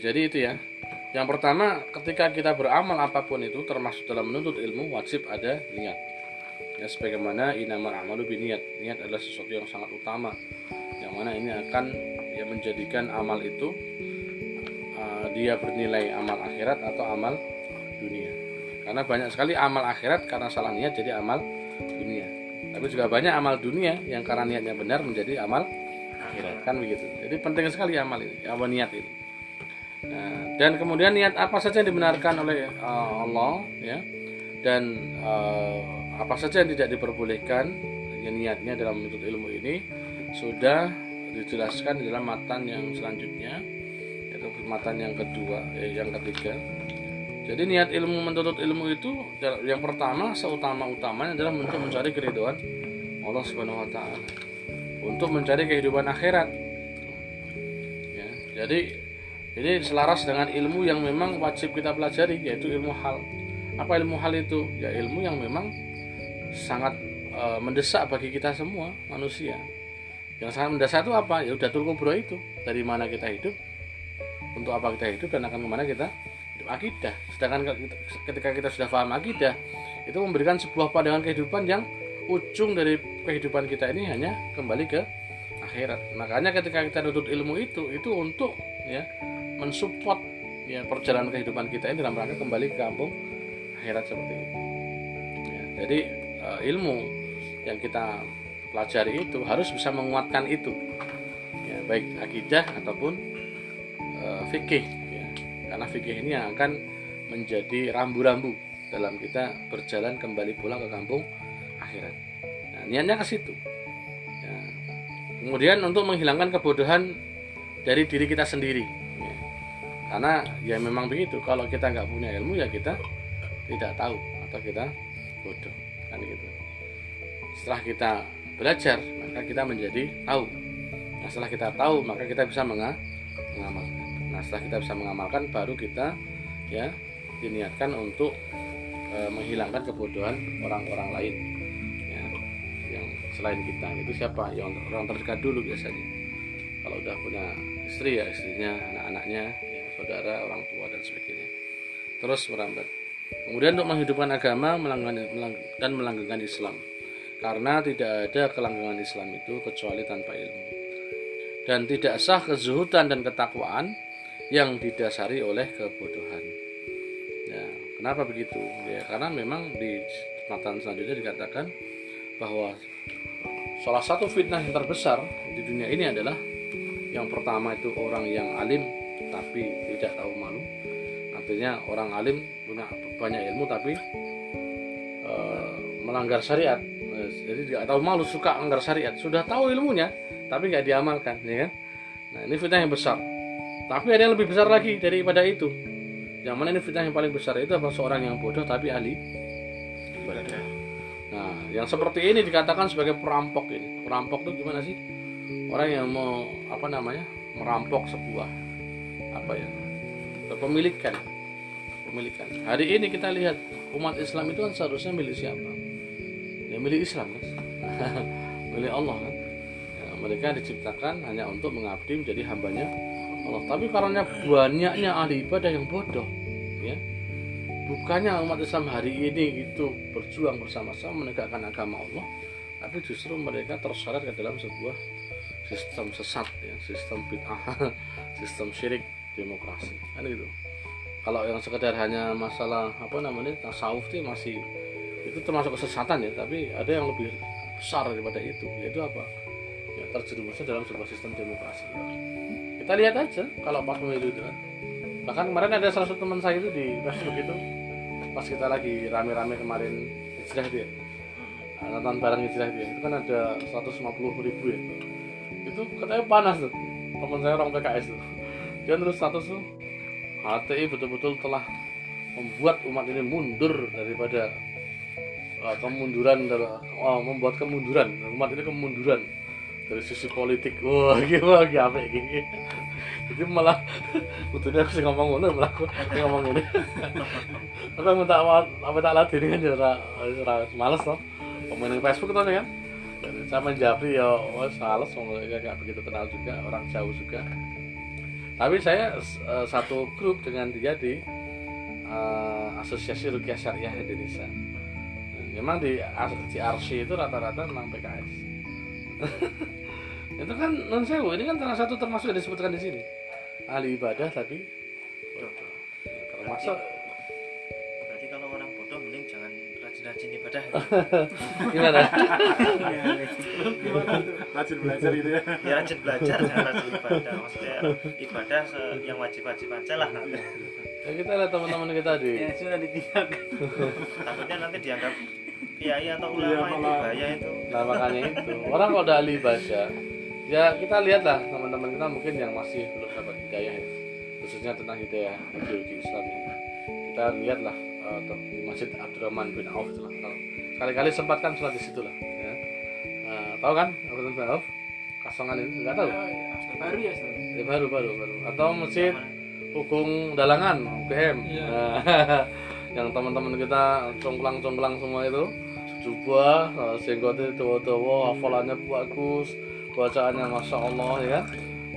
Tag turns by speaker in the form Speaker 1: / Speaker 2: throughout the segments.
Speaker 1: jadi itu ya. Yang pertama ketika kita beramal apa pun itu termasuk dalam menuntut ilmu wajib ada niat. Ya sebagaimana inamal amalu biniat niat. Adalah sesuatu yang sangat utama. Yang mana ini akan ya menjadikan amal itu uh, dia bernilai amal akhirat atau amal dunia. Karena banyak sekali amal akhirat karena salah niat jadi amal dunia. Tapi juga banyak amal dunia yang karena niatnya benar menjadi amal akhirat. Kan begitu. Jadi penting sekali amal ini amal niat ini nah, dan kemudian niat apa saja yang dibenarkan oleh uh, Allah ya. Dan uh, apa saja yang tidak diperbolehkan niatnya dalam menuntut ilmu ini sudah dijelaskan di dalam matan yang selanjutnya yaitu matan yang kedua eh, yang ketiga. Jadi niat ilmu menuntut ilmu itu yang pertama seutama utamanya adalah untuk mencari keriduan Allah Subhanahu Wa Taala. Untuk mencari kehidupan akhirat. Ya, jadi ini selaras dengan ilmu yang memang wajib kita pelajari yaitu ilmu hal apa ilmu hal itu ya ilmu yang memang sangat e, mendesak bagi kita semua manusia. Yang sangat mendesak itu apa? Ya udah kubro itu. Dari mana kita hidup, untuk apa kita hidup dan akan ke mana kita hidup akidah. Sedangkan ketika kita sudah paham akidah, itu memberikan sebuah pandangan kehidupan yang ujung dari kehidupan kita ini hanya kembali ke akhirat. Makanya ketika kita nutut ilmu itu, itu untuk ya mensupport ya perjalanan kehidupan kita ini dalam rangka kembali ke kampung akhirat seperti itu. Ya, jadi uh, ilmu yang kita pelajari itu harus bisa menguatkan itu ya, baik akidah ataupun uh, fikih ya. karena fikih ini yang akan menjadi rambu-rambu dalam kita berjalan kembali pulang ke kampung akhirat nah, niatnya ke situ ya. kemudian untuk menghilangkan kebodohan dari diri kita sendiri. Karena ya memang begitu. Kalau kita nggak punya ilmu ya kita tidak tahu. Atau kita bodoh. Kan gitu. Setelah kita belajar maka kita menjadi tahu. Nah setelah kita tahu maka kita bisa mengamalkan. Nah setelah kita bisa mengamalkan baru kita ya diniatkan untuk e, menghilangkan kebodohan orang-orang lain. Ya yang selain kita. Itu siapa? Yang orang terdekat dulu biasanya. Kalau udah punya istri ya istrinya anak-anaknya ya, saudara orang tua dan sebagainya terus merambat Kemudian untuk menghidupkan agama dan melanggengkan Islam. Karena tidak ada kelanggengan Islam itu kecuali tanpa ilmu. Dan tidak sah kezuhudan dan ketakwaan yang didasari oleh kebodohan. Ya, kenapa begitu? Ya, karena memang di matan selanjutnya dikatakan bahwa salah satu fitnah yang terbesar di dunia ini adalah yang pertama itu orang yang alim tapi tidak tahu malu. Artinya orang alim punya banyak ilmu tapi e, melanggar syariat. Jadi tidak tahu malu suka melanggar syariat. Sudah tahu ilmunya tapi nggak diamalkan ya kan? Nah ini fitnah yang besar. Tapi ada yang lebih besar lagi daripada itu. Yang mana ini fitnah yang paling besar? Itu apa seorang yang bodoh tapi ahli. Ibadah nah yang seperti ini dikatakan sebagai perampok ini. Perampok itu gimana sih? Orang yang mau apa namanya? Merampok sebuah apa ya kepemilikan kepemilikan. Hari ini kita lihat umat Islam itu kan seharusnya milik siapa? Ya milik Islam kan, milik Allah kan. Ya, mereka diciptakan hanya untuk mengabdi menjadi hambanya Allah. Tapi karena banyaknya ahli ibadah yang bodoh, ya bukannya umat Islam hari ini itu berjuang bersama-sama menegakkan agama Allah, tapi justru mereka terseret ke dalam sebuah sistem sesat, ya, sistem bid'ah, sistem syirik demokrasi, kan gitu. Kalau yang sekedar hanya masalah apa namanya tasawuf itu masih itu termasuk kesesatan ya tapi ada yang lebih besar daripada itu yaitu apa? Ya terjerumusnya dalam sebuah sistem demokrasi. Kita lihat aja kalau pas pemilu itu kan. Bahkan kemarin ada salah satu teman saya itu di Facebook itu pas kita lagi rame-rame kemarin hijrah itu ya nonton barang hijrah ya itu kan ada 150 ribu ya. Itu katanya panas tuh. Teman saya orang PKS tuh dia terus status tuh HTI betul-betul telah membuat umat ini mundur daripada uh, kemunduran uh, membuat kemunduran umat ini kemunduran dari sisi politik. Wah gimana lagi apa gini? Jadi malah betulnya aku sih ngomong ngono malah aku ngomong ini aku minta apa tak latih ini kan jadi males loh ngomongin Facebook tuh kan? Saya menjawab ya wah males kayak begitu kenal juga orang jauh juga tapi saya uh, satu grup dengan dia di uh, Asosiasi Rukiah Syariah Indonesia. Memang di di RC itu rata-rata memang PKS itu kan non sewu ini kan salah satu termasuk yang disebutkan di sini. Ahli ibadah tapi termasuk
Speaker 2: rajin-rajin ibadah
Speaker 1: gimana?
Speaker 3: Rajin. Belajar gitu ya.
Speaker 2: Ya rajin belajar jangan rajin ibadah. Maksudnya ibadah yang wajib-wajib aja lah
Speaker 1: ya, kita lihat teman-teman kita di
Speaker 4: ya sudah ditinggalkan.
Speaker 2: Takutnya nanti dianggap kiai atau ulama
Speaker 3: Iya,
Speaker 2: itu bahaya itu.
Speaker 1: Nah makanya itu. Orang kalau udah ahli baca. Ya kita lihatlah teman-teman kita mungkin yang masih belum dapat hidayah ya. Khususnya tentang hidayah ideologi Islam ini. Kita lihatlah eh, di masjid Abdurrahman bin Auf itu lah Kalau kali-kali sempat kan sholat di situ lah ya. Nah, tahu kan Abdurrahman bin Auf? Kasongan itu nggak tahu?
Speaker 4: Baru ya
Speaker 1: ya, baru baru baru. Atau masjid Hukum Dalangan UGM Nah, yang teman-teman kita congklang-congklang semua itu jubah eh, senggotnya tua-tua hafalannya bagus bacaannya masya Allah ya kan?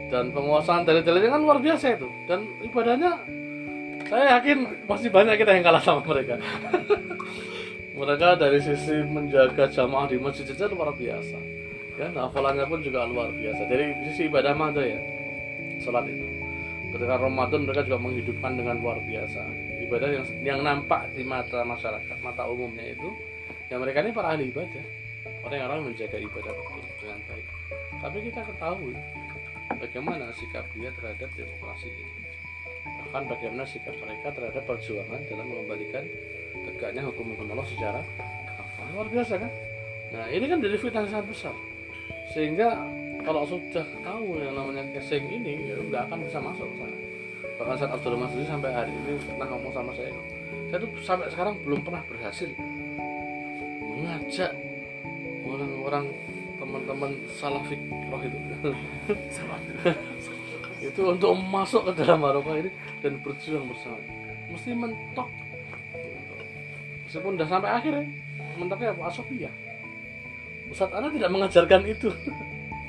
Speaker 1: Dan penguasaan dalil-dalilnya kan luar biasa itu. Dan ibadahnya saya yakin masih banyak kita yang kalah sama mereka. Mereka dari sisi menjaga jamaah di masjid saja luar biasa. Ya hafalannya pun juga luar biasa. Dari sisi ibadah mah ya sholat itu. Ketika Ramadan mereka juga menghidupkan dengan luar biasa. Ibadah yang yang nampak di mata masyarakat mata umumnya itu ya mereka ini para ahli ibadah. Orang-orang menjaga ibadah betul dengan baik. Tapi kita ketahui bagaimana sikap dia terhadap demokrasi ini bahkan bagaimana sikap mereka terhadap perjuangan dalam mengembalikan tegaknya hukum-hukum Allah secara kafah. Luar biasa kan? Nah ini kan dari fitnah yang sangat besar. Sehingga kalau sudah tahu yang namanya casing ini ya nggak akan bisa masuk ke sana. Bahkan saat Abdul sendiri sampai hari ini pernah ngomong sama saya saya tuh sampai sekarang belum pernah berhasil mengajak orang-orang teman-teman salafik roh itu itu untuk masuk ke dalam Maroko ini dan berjuang bersama. Mesti mentok. Meskipun udah sampai akhir ya mentoknya apa Asofia Ustadz Ana tidak mengajarkan itu.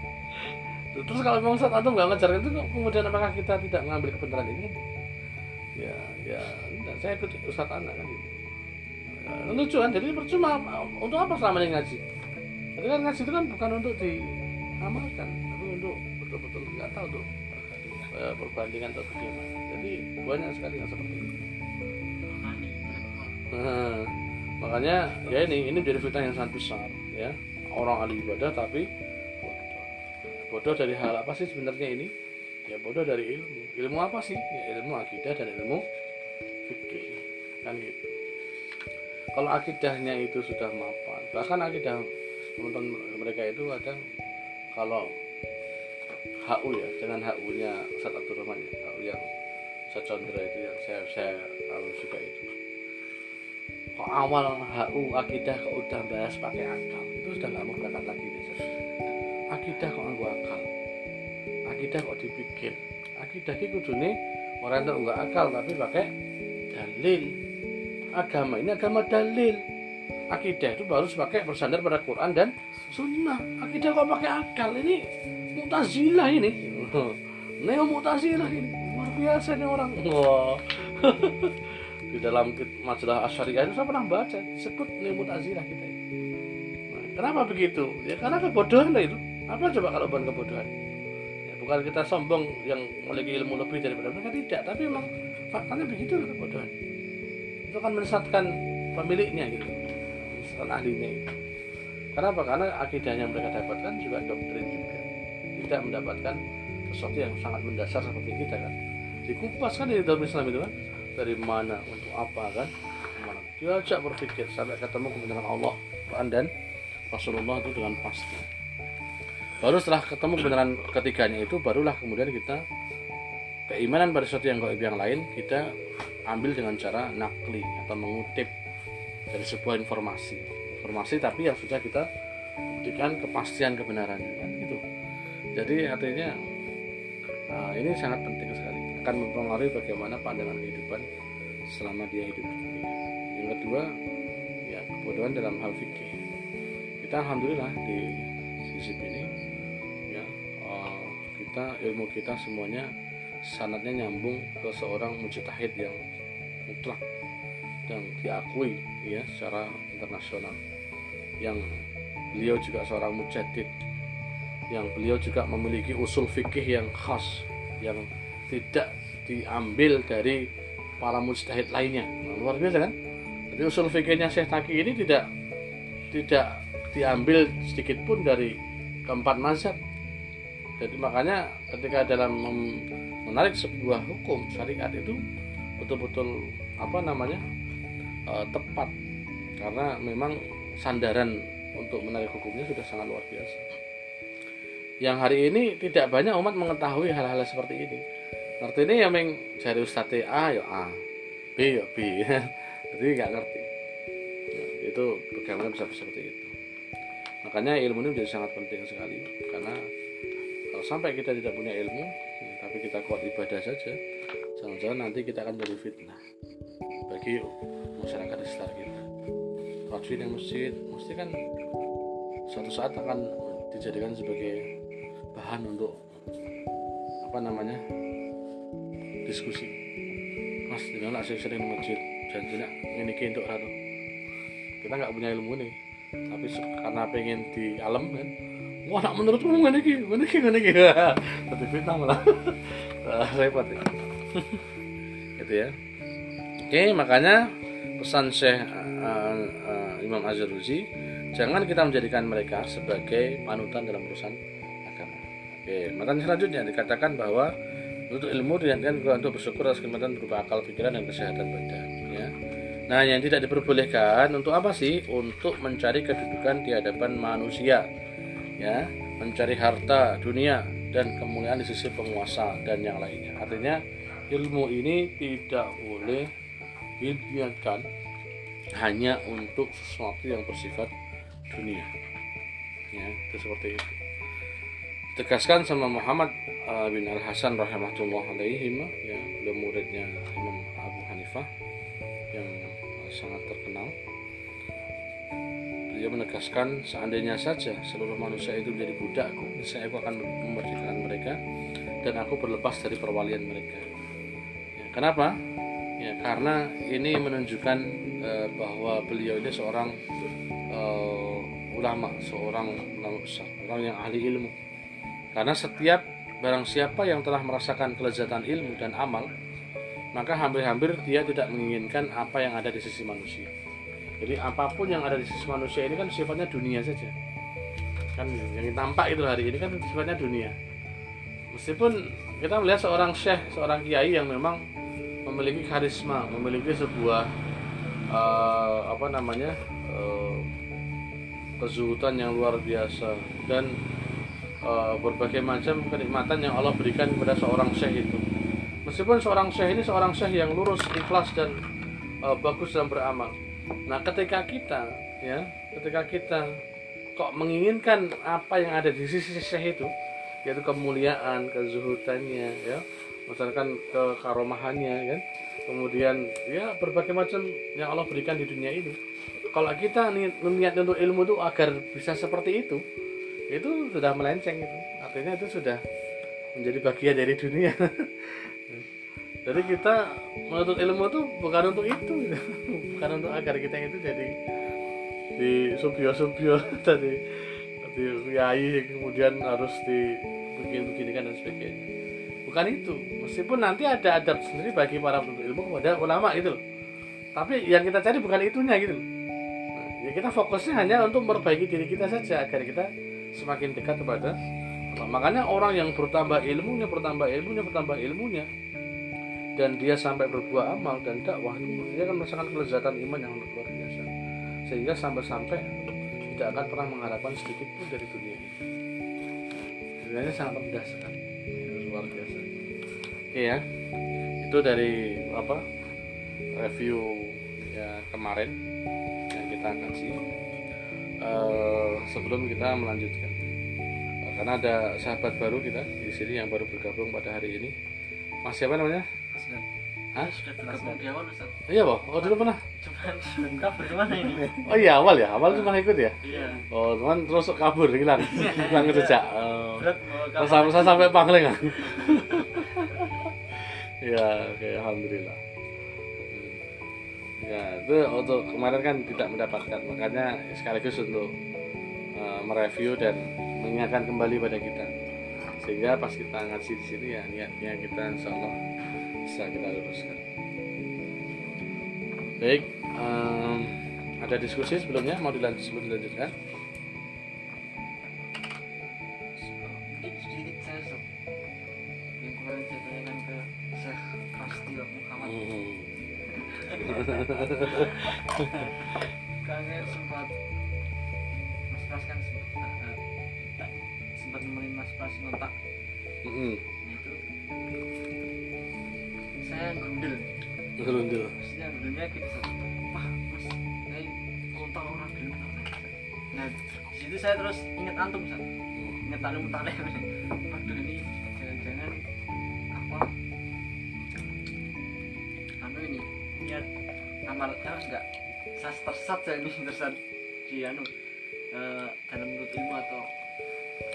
Speaker 1: Terus kalau memang Ustadz Antum nggak mengajarkan itu kemudian apakah kita tidak mengambil kebenaran ini? Ya ya enggak, saya ikut Ustadz Ana kan gitu. Ya, lucu kan jadi percuma untuk apa selama ini ngaji? Jadi kan ngaji itu kan bukan untuk diamalkan tapi untuk betul-betul nggak tahu tuh eh, perbandingan atau bagaimana jadi banyak sekali yang seperti itu. Makanya ya ini ini menjadi fitnah yang sangat besar ya. Orang ahli ibadah tapi bodoh. Bodoh dari hal apa sih sebenarnya ini? Ya bodoh dari ilmu. Ilmu apa sih? Ya ilmu akidah dan ilmu fikih. Kan gitu. Kalau akidahnya itu sudah mapan bahkan akidah teman-teman mereka itu kadang kalau HU ya dengan HU nya Ustaz Abdul Rahman ya. HU yang saya Condra itu yang saya saya anu suka itu. Kok awal HU akidah kok udah bahas pakai akal? Itu sudah nggak mau berangkat lagi biasanya akidah kok nganggo akal? Akidah kok dipikir? Akidah itu kudune orang itu nggak akal tapi pakai dalil. Agama ini agama dalil. Akidah itu baru pakai bersandar pada Quran dan Sunnah. Akidah kok pakai akal? Ini mutazilah ini. Neo mutazilah ini. Luar biasa nih orang. Wah. Di dalam majalah Asyariah itu saya pernah baca disebut neo mutazilah kita ini. Nah, kenapa begitu? Ya karena kebodohan itu. Apa coba kalau bukan kebodohan? Ya, bukan kita sombong yang memiliki ilmu lebih daripada mereka tidak. Tapi memang faktanya begitu kebodohan. Itu kan menyesatkan pemiliknya gitu. Menyesatkan ahlinya itu Kenapa? Karena akidah yang mereka dapatkan juga doktrin juga. Tidak mendapatkan sesuatu yang sangat mendasar seperti kita kan. Dikupas kan dari dalam Islam itu kan. Dari mana, untuk apa kan. Ke mana. Diajak berpikir sampai ketemu kebenaran Allah Quran dan Rasulullah itu dengan pasti. Baru setelah ketemu kebenaran ketiganya itu, barulah kemudian kita keimanan pada sesuatu yang gaib yang lain kita ambil dengan cara nakli atau mengutip dari sebuah informasi informasi tapi yang sudah kita buktikan kepastian kebenarannya kan jadi artinya nah, ini sangat penting sekali. Akan mempengaruhi bagaimana pandangan kehidupan selama dia hidup. Yang kedua ya kebodohan dalam hal fikih. Kita alhamdulillah di sisi ini ya eh, kita ilmu kita semuanya sanatnya nyambung ke seorang mujtahid yang mutlak dan diakui ya secara internasional. Yang beliau juga seorang mujadid yang beliau juga memiliki usul fikih yang khas yang tidak diambil dari para mujtahid lainnya. Nah, luar biasa kan? Jadi usul fikihnya Syekh Taki ini tidak tidak diambil sedikit pun dari keempat mazhab. Jadi makanya ketika dalam menarik sebuah hukum syariat itu betul-betul apa namanya eh, tepat. Karena memang sandaran untuk menarik hukumnya sudah sangat luar biasa yang hari ini tidak banyak umat mengetahui hal-hal seperti ini. Ngerti ini ya meng dari Ustadz A ya A. B ya B. Jadi nggak ngerti. Ya, itu bagaimana bisa seperti itu. Makanya ilmu ini menjadi sangat penting sekali. Karena kalau sampai kita tidak punya ilmu ya, tapi kita kuat ibadah saja jangan-jangan nanti kita akan jadi fitnah bagi masyarakat di sekitar kita. Rajin yang masjid mesti kan suatu saat akan dijadikan sebagai bahan untuk apa namanya diskusi. Mas mana saya sering masjid dan tidak ini untuk ratu. Kita nggak punya ilmu nih tapi karena pengen di alam kan. Wah nak menurutmu ngene iki ngene iki ngene iki tapi fitnah malah. Ah, repot ya. Gitu ya. Oke makanya pesan Syekh uh, uh, Imam Azharuzi jangan kita menjadikan mereka sebagai panutan dalam urusan oke maka selanjutnya dikatakan bahwa untuk ilmu juga untuk bersyukur atas kenikmatan berupa akal pikiran dan kesehatan badan ya. Nah yang tidak diperbolehkan untuk apa sih? Untuk mencari kedudukan di hadapan manusia ya. Mencari harta dunia dan kemuliaan di sisi penguasa dan yang lainnya. Artinya ilmu ini tidak boleh diniatkan hanya untuk sesuatu yang bersifat dunia ya. Itu seperti itu tegaskan sama Muhammad uh, bin Al Hasan rahimahullah alaihi ya beliau muridnya Imam Abu Hanifah yang uh, sangat terkenal. Dia menegaskan seandainya saja seluruh manusia itu menjadi budakku niscaya aku akan memerdekakan mereka dan aku berlepas dari perwalian mereka. Ya, kenapa? Ya karena ini menunjukkan eh, bahwa beliau ini seorang eh, ulama seorang orang yang ahli ilmu karena setiap barang siapa yang telah merasakan kelezatan ilmu dan amal maka hampir-hampir dia tidak menginginkan apa yang ada di sisi manusia jadi apa pun yang ada di sisi manusia ini kan sifatnya dunia saja. Kan yang tampak itu hari ini kan sifatnya dunia. Meskipun kita melihat seorang syekh, seorang kiai yang memang memiliki karisma, memiliki sebuah eh, apa namanya eh, kezuhudan yang luar biasa dan eh, berbagai macam kenikmatan yang Allah berikan kepada seorang syekh itu. Meskipun seorang syekh ini seorang syekh yang lurus, ikhlas dan eh, bagus dalam beramal. Nah, ketika kita ya, ketika kita kok menginginkan apa yang ada di sisi syekh itu, yaitu kemuliaan, kezuhudannya ya, misalkan kekaromahannya kan. Kemudian ya berbagai macam yang Allah berikan di dunia ini. Kalau kita ni- niat untuk ilmu itu agar bisa seperti itu, itu sudah melenceng itu. Artinya itu sudah menjadi bagian dari dunia. Jadi kita menuntut ilmu itu bukan untuk itu, bukan untuk agar kita itu jadi di subio-subio tadi di kiai kemudian harus dibikin beginikan dan sebagainya. Bukan itu. Meskipun nanti ada adab sendiri bagi para penuntut ilmu kepada ulama itu loh. Tapi yang kita cari bukan itunya gitu loh. Ya kita fokusnya hanya untuk memperbaiki diri kita saja agar kita semakin dekat kepada Allah. Makanya orang yang bertambah ilmunya, bertambah ilmunya, bertambah ilmunya, dan dia sampai berbuah amal dan dakwah dia akan merasakan kelezatan iman yang luar biasa. Sehingga sampai-sampai tidak akan pernah mengharapkan sedikit pun dari dunia ini. Dunianya sangat rendah sekali. Luar biasa. Oke ya. Itu dari apa review ya kemarin yang kita kasih Eh, sebelum kita melanjutkan Eh, karena ada sahabat baru kita di sini yang baru bergabung pada hari ini Mas siapa namanya? Hah?
Speaker 4: Sudah bergabung di awal Ustaz.
Speaker 1: Iya, Boh. Oh, dulu pernah.
Speaker 4: Cuman belum kabur ke mana ini?
Speaker 1: Oh iya, awal ya. Awal cuma ikut ya.
Speaker 4: Iya.
Speaker 1: Oh, teman terus kabur hilang. Hilang jejak. Oh.
Speaker 4: Berat kabur.
Speaker 1: sampai sampai Pangling. ah. ya oke alhamdulillah. Ya itu untuk kemarin kan tidak mendapatkan. Makanya sekaligus untuk uh, mereview dan mengingatkan kembali pada kita. Sehingga pas kita ngaji di sini ya niatnya kita insya Allah bisa kita luruskan. Baik em, ada diskusi sebelumnya? Mau dilanjut sebelum dilanjutkan
Speaker 4: Taklim taklih waduh ini jangan-jangan apa anu ini niat amal ya enggak saya tersesat saya ini tersesat di anu eh, dalam menurut ilmu atau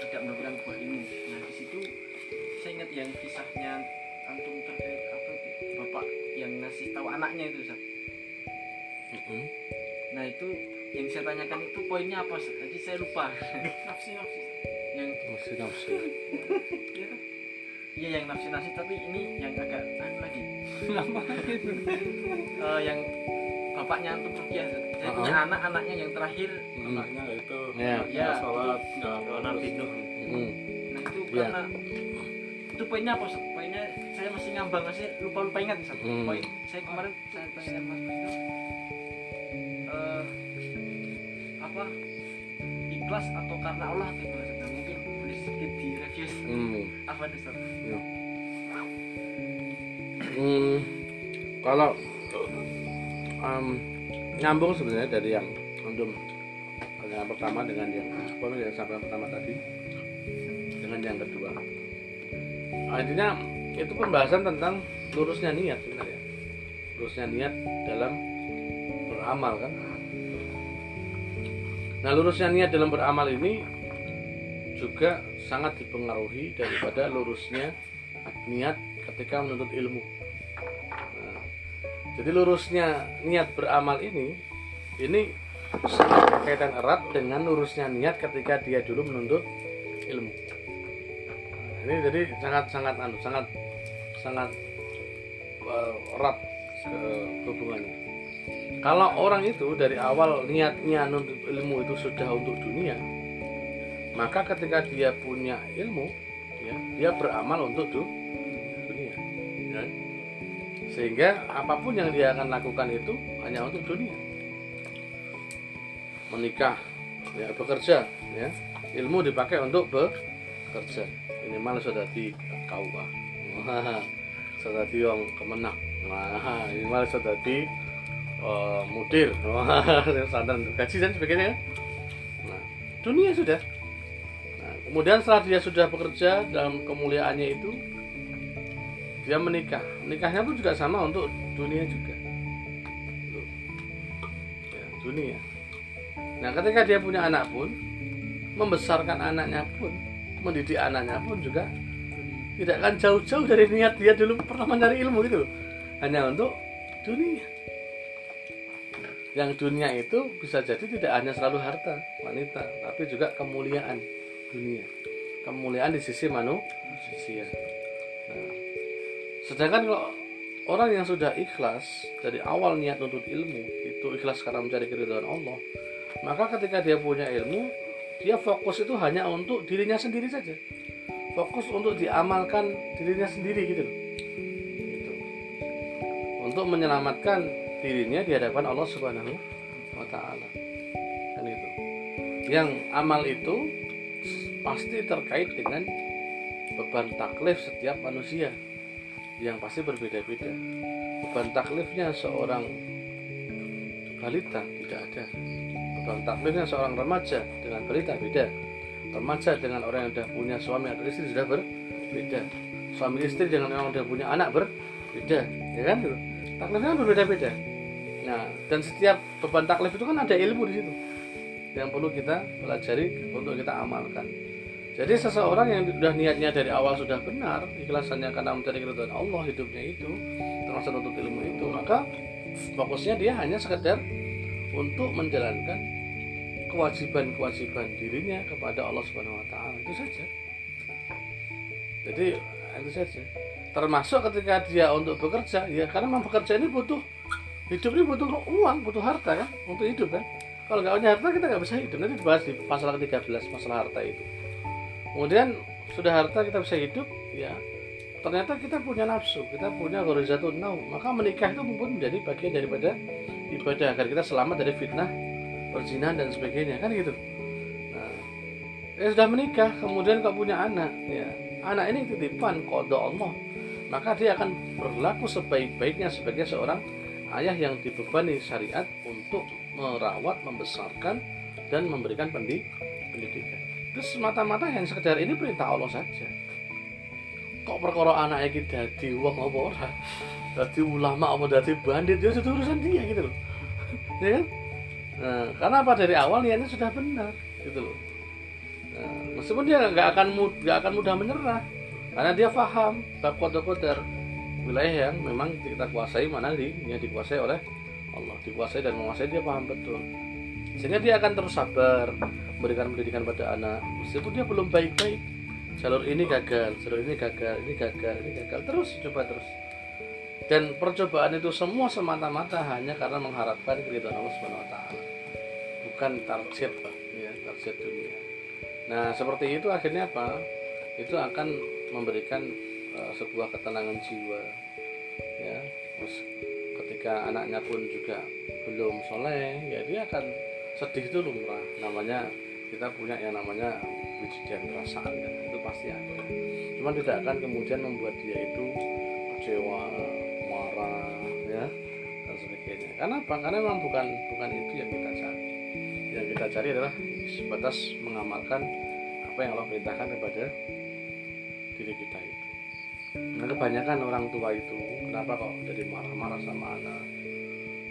Speaker 4: tidak mendapatkan buah ilmu nah di situ saya ingat yang kisahnya antum terkait apa itu bapak yang ngasih tahu anaknya itu Ustaz.
Speaker 1: Hmm.
Speaker 4: nah itu yang saya tanyakan itu poinnya apa Ustaz? tadi saya lupa
Speaker 3: nafsi nafsi
Speaker 1: Nafsi nafsi.
Speaker 4: Iya yang nafsi nafsi tapi ini yang agak anu lagi. Eh, yang bapaknya antum rukiah. Saya punya anak anaknya yang terakhir.
Speaker 1: Hmm.
Speaker 3: anaknya itu
Speaker 1: Ya.
Speaker 4: Ya.
Speaker 3: nggak sholat nggak
Speaker 2: Nabi Nuh
Speaker 1: Hmm.
Speaker 4: Nah itu
Speaker 1: Iya.
Speaker 4: karena itu poinnya apa? Poinnya saya masih ngambang masih lupa lupa ingat Ustaz.
Speaker 1: Hmm.
Speaker 4: Poin saya kemarin saya tanya Mas eh, apa ikhlas atau karena Allah atau di review
Speaker 1: Hmm.
Speaker 4: apa nih Ustaz?
Speaker 1: Hmm, kalau em, nyambung sebenarnya dari yang antum yang pertama dengan yang apa yang sampai yang pertama tadi dengan yang kedua. Intinya itu pembahasan tentang lurusnya niat sebenarnya. Lurusnya niat dalam beramal kan? Nah lurusnya niat dalam beramal ini juga sangat dipengaruhi daripada lurusnya niat ketika menuntut ilmu. Nah, jadi lurusnya niat beramal ini, ini sangat berkaitan erat dengan lurusnya niat ketika dia dulu menuntut ilmu. Nah, ini jadi sangat sangat anu sangat sangat eh, erat ke hubungannya. Kalau orang itu dari awal niatnya menuntut ilmu itu sudah untuk dunia, maka ketika dia punya ilmu, ya, dia beramal untuk du- dunia ya. sehingga apa pun yang dia akan lakukan itu hanya untuk dunia. Menikah ya bekerja ya. Ilmu dipakai untuk bekerja. Minimal sudah di Wah, sudah di yang kemenak Wah, minimal sudah di eh, mudir. Untuk gaji dan sebagainya. Nah dunia sudah. Nah, kemudian setelah dia sudah bekerja dalam kemuliaannya itu, dia menikah. Nikahnya pun juga sama untuk dunia juga. Ya, dunia. Nah, ketika dia punya anak pun, membesarkan anaknya pun, mendidik anaknya pun juga tidak akan jauh-jauh dari niat dia dulu pernah mencari ilmu itu. Hanya untuk dunia. Yang dunia itu bisa jadi tidak hanya selalu harta, wanita, tapi juga kemuliaan dunia. Kemuliaan di sisi manusia. Nah, sedangkan kalau orang yang sudah ikhlas dari awal niat untuk ilmu itu ikhlas karena mencari keridhaan Allah, maka ketika dia punya ilmu, dia fokus itu hanya untuk dirinya sendiri saja. Fokus untuk diamalkan dirinya sendiri gitu loh. Gitu. Untuk menyelamatkan dirinya di hadapan Allah Subhanahu wa taala. Kan itu. Yang amal itu pasti terkait dengan beban taklif setiap manusia yang pasti berbeda-beda. Beban taklifnya seorang balita tidak ada. Beban taklifnya seorang remaja dengan balita beda. Remaja dengan orang yang sudah punya suami atau istri sudah berbeda. Suami istri dengan orang yang sudah punya anak berbeda, ya kan? Taklifnya kan berbeda-beda. Nah, dan setiap beban taklif itu kan ada ilmu di situ yang perlu kita pelajari untuk kita amalkan Jadi seseorang yang sudah niatnya dari awal sudah benar, ikhlasannya karena mencari keridhaan Allah hidupnya itu, termasuk untuk ilmu itu, maka fokusnya dia hanya sekedar untuk menjalankan kewajiban-kewajiban dirinya kepada Allah Subhanahu wa taala. Itu saja. Jadi itu saja. Termasuk ketika dia untuk bekerja, ya karena memang bekerja ini butuh hidup ini butuh uang, butuh harta kan untuk hidup kan. Kalau nggak punya harta kita nggak bisa hidup. Nanti dibahas di pasal ke-13 masalah harta itu. Kemudian sudah harta kita bisa hidup, ya ternyata kita punya nafsu, kita punya ghorizatun naum. Maka menikah itu pun menjadi bagian daripada ibadah agar kita selamat dari fitnah, perzinahan dan sebagainya kan gitu. Nah, ya sudah menikah, kemudian kau punya anak, ya anak ini titipan kode Allah, maka dia akan berlaku sebaik-baiknya sebagai seorang ayah yang dibebani syariat untuk merawat, membesarkan dan memberikan pendi- pendidikan. Itu semata-mata yang sekedar ini perintah Allah saja. Kok perkara anaknya kita dadi wong apa ora? Dadi ulama apa dadi bandit ya sudah urusan dia gitu loh. ya kan? Nah, karena apa dari awal niatnya sudah benar gitu loh. Nah, meskipun dia nggak akan nggak akan mudah menyerah karena dia paham bab kodar-kodar wilayah yang memang kita kuasai mana di yang dikuasai oleh Allah dikuasai dan menguasai dia paham betul sehingga dia akan terus sabar memberikan pendidikan pada anak. Meskipun dia belum baik-baik jalur ini gagal jalur ini gagal ini gagal ini gagal. Terus coba terus. Dan percobaan itu semua semata-mata hanya karena mengharapkan keridhaan Allah Subhanahu wa taala. Bukan target ya target dunia. Nah seperti itu akhirnya apa? Itu akan memberikan uh, sebuah ketenangan jiwa. Ya terus ketika anaknya pun juga belum soleh ya dia akan sedih itu lumrah namanya kita punya yang namanya wijidan perasaan kan? Itu pasti ada. Cuman tidak akan kemudian membuat dia itu kecewa marah ya dan sebagainya. Karena apa? Karena memang bukan bukan itu yang kita cari. Yang kita cari adalah sebatas mengamalkan apa yang Allah perintahkan kepada diri kita itu. Nah kebanyakan orang tua itu kenapa kok jadi marah-marah sama anak?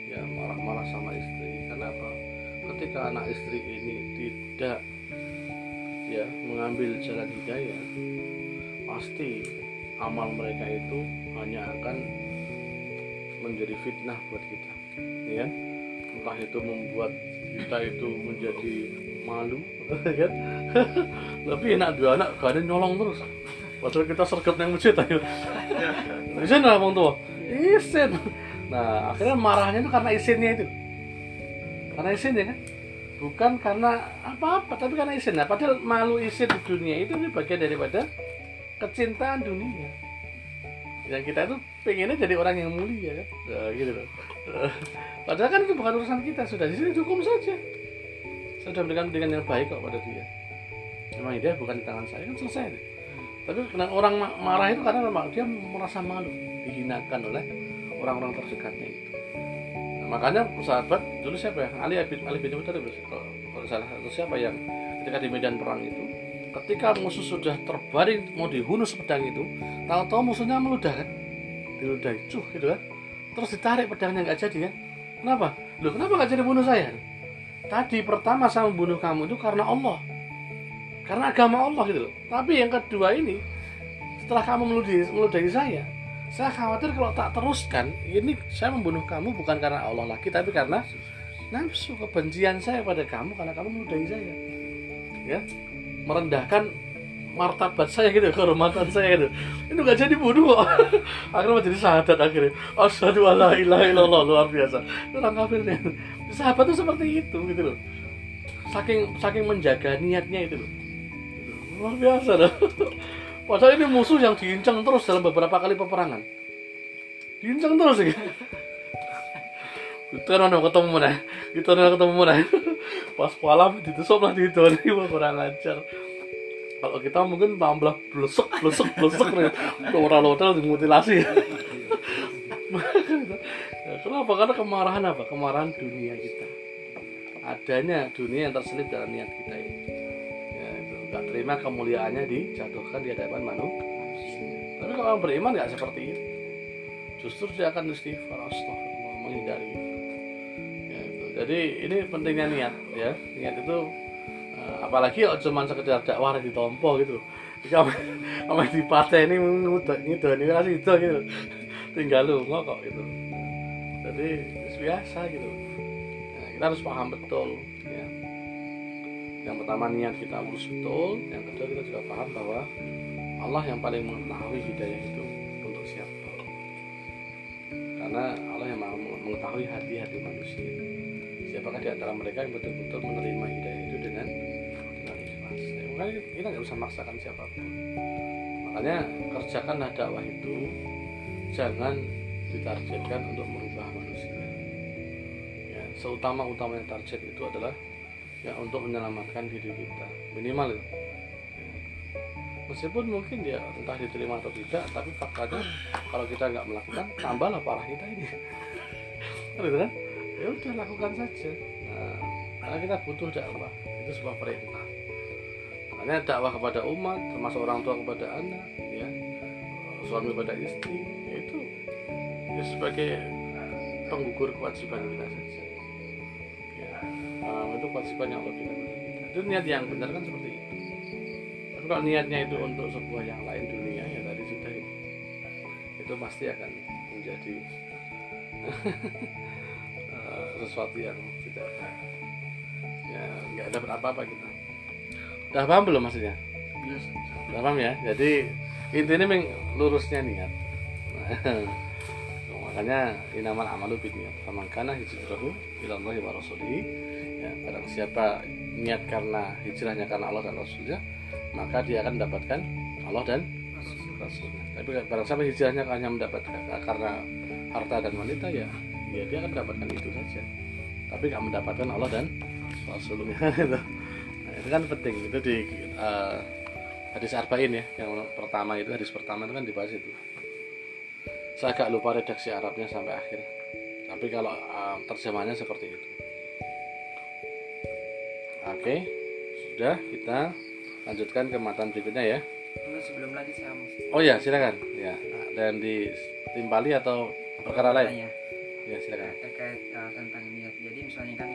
Speaker 1: Ya marah-marah sama istri kenapa ketika anak istri ini tidak ya mengambil jalan hidayah pasti amal mereka itu hanya akan menjadi fitnah buat kita ya. Kan? entah itu membuat kita itu menjadi malu kan lebih enak dua anak gak ada nyolong terus. Padahal kita sergap yang masjid ayo. Isin lah bang tua isin. Nah akhirnya marahnya itu karena isinnya itu karena isinnya kan? Bukan karena apa-apa tapi karena isin. Nah padahal malu isin di dunia itu bagian daripada kecintaan dunia. Yang kita itu pengennya jadi orang yang mulia kan? Nah, gitu loh. Padahal kan itu bukan urusan kita sudah di sini hukum saja. Saya sudah memberikan pendidikan yang baik kok pada dia. Memang dia bukan di tangan saya kan selesai deh. tapi kena orang ma- marah itu karena memang dia merasa malu dihinakan oleh orang-orang terdekatnya itu makanya sahabat dulu siapa ya? Ali bin Ali bin Abi kalau salah atau siapa yang ketika di medan perang itu ketika musuh sudah terbaring mau dihunus pedang itu tahu-tahu musuhnya meludah kan? Diludahi cuh gitu kan? Terus ditarik pedangnya nggak jadi kan? Kenapa? Loh kenapa nggak jadi bunuh saya? Tadi pertama saya membunuh kamu itu karena Allah. Karena agama Allah gitu loh. Tapi yang kedua ini setelah kamu meludahi, meludahi saya saya khawatir kalau tak teruskan ini saya membunuh kamu bukan karena Allah lagi tapi karena nafsu kebencian saya pada kamu karena kamu meludahi saya. Ya merendahkan martabat saya gitu kehormatan saya gitu. Itu gak jadi bunuh kok. Akhirnya menjadi sahabat akhirnya. Asyhadu alla ilaha illallah luar biasa. Itu orang kafirnya sahabat tuh seperti itu gitu loh. Saking saking menjaga niatnya itu loh. Luar biasa loh padahal ini musuh yang diincang terus dalam beberapa kali peperangan. Diincang terus gitu kita nonton ketemu mana. Kita nonton ketemu mana. Pas malam ditusuk lah di ini kurang ajar. Kalau kita mungkin tambah blusuk blusuk blusuk nih. Orang hotel dimutilasi Ya, kenapa? Karena kemarahan apa? Kemarahan dunia kita. Adanya dunia yang terselip dalam niat kita ini itu nggak terima kemuliaannya dijatuhkan di hadapan manusia tapi kalau orang beriman nggak seperti itu. Justru dia akan istighfar astagfirullah menghindari. Itu. Ya, itu. jadi ini pentingnya niat ya. Niat itu Nah, apalagi kok cuman sekedar dakwah ditompo gitu. Kamu kamu di partai ini ngudon ngidoni ora sida gitu. Tinggal lu kok gitu. Jadi biasa gitu. Nah, kita harus paham betul yang pertama niat kita urus betul yang kedua kita juga paham bahwa Allah yang paling mengetahui hidayah itu untuk siapa. Karena Allah yang mengetahui hati-hati manusia. Siapakah di antara mereka yang betul-betul menerima hidayah itu dengan dengan ikhlas? Ya, makanya kita nggak bisa maksakan siapa pun. Makanya kerjakanlah dakwah itu jangan ditargetkan untuk merubah manusia. Ya, seutama-utamanya target itu adalah ya untuk menyelamatkan diri kita. Minimal itu. Ya. meskipun mungkin dia entah diterima atau tidak tapi faktanya kalau kita nggak melakukan tambahlah parah kita ini. Kan? Ya udah lakukan saja. Nah, karena kita butuh dakwah. Itu sebuah perintah. Makanya dakwah kepada umat termasuk orang tua kepada anak ya. Suami kepada istri ya itu ya sebagai penggugur kewajiban kita saja. ya um, itu kewajiban yang kita itu niat yang benar kan seperti itu. Tapi kalau niatnya itu untuk sebuah yang lain dunia ya tadi sudah itu. Itu pasti akan menjadi eh, sesuatu yang tidak ya nggak ada apa-apa kita. Udah paham belum maksudnya?
Speaker 4: Biasa
Speaker 1: udah paham ya? Jadi intinya memang lurusnya niat. Makanya inamal amalu bin niat. Faman kana hijrahu ila Allah wa rasulihi ya barang siapa niat karena hijrahnya karena Allah dan Rasulnya maka dia akan mendapatkan Allah dan Rasulnya. Tapi barang siapa hijrahnya hanya mendapatkan karena harta dan wanita ya ya dia akan mendapatkan itu saja. Tapi nggak mendapatkan Allah dan Rasulnya. Nah, itu kan penting. Itu di eh, hadis arba'in ya yang pertama itu hadis pertama itu kan dibahas itu. Saya agak lupa redaksi Arabnya sampai akhir. Tapi kalau uh, terjemahnya seperti itu oke sudah kita lanjutkan ke matan berikutnya ya.
Speaker 5: Sebelum lagi saya mau
Speaker 1: oh ya silakan. Ya dan ditimpali atau perkara lain? Ya silakan.
Speaker 5: Terkait uh, tentang niat. Jadi misalnya kan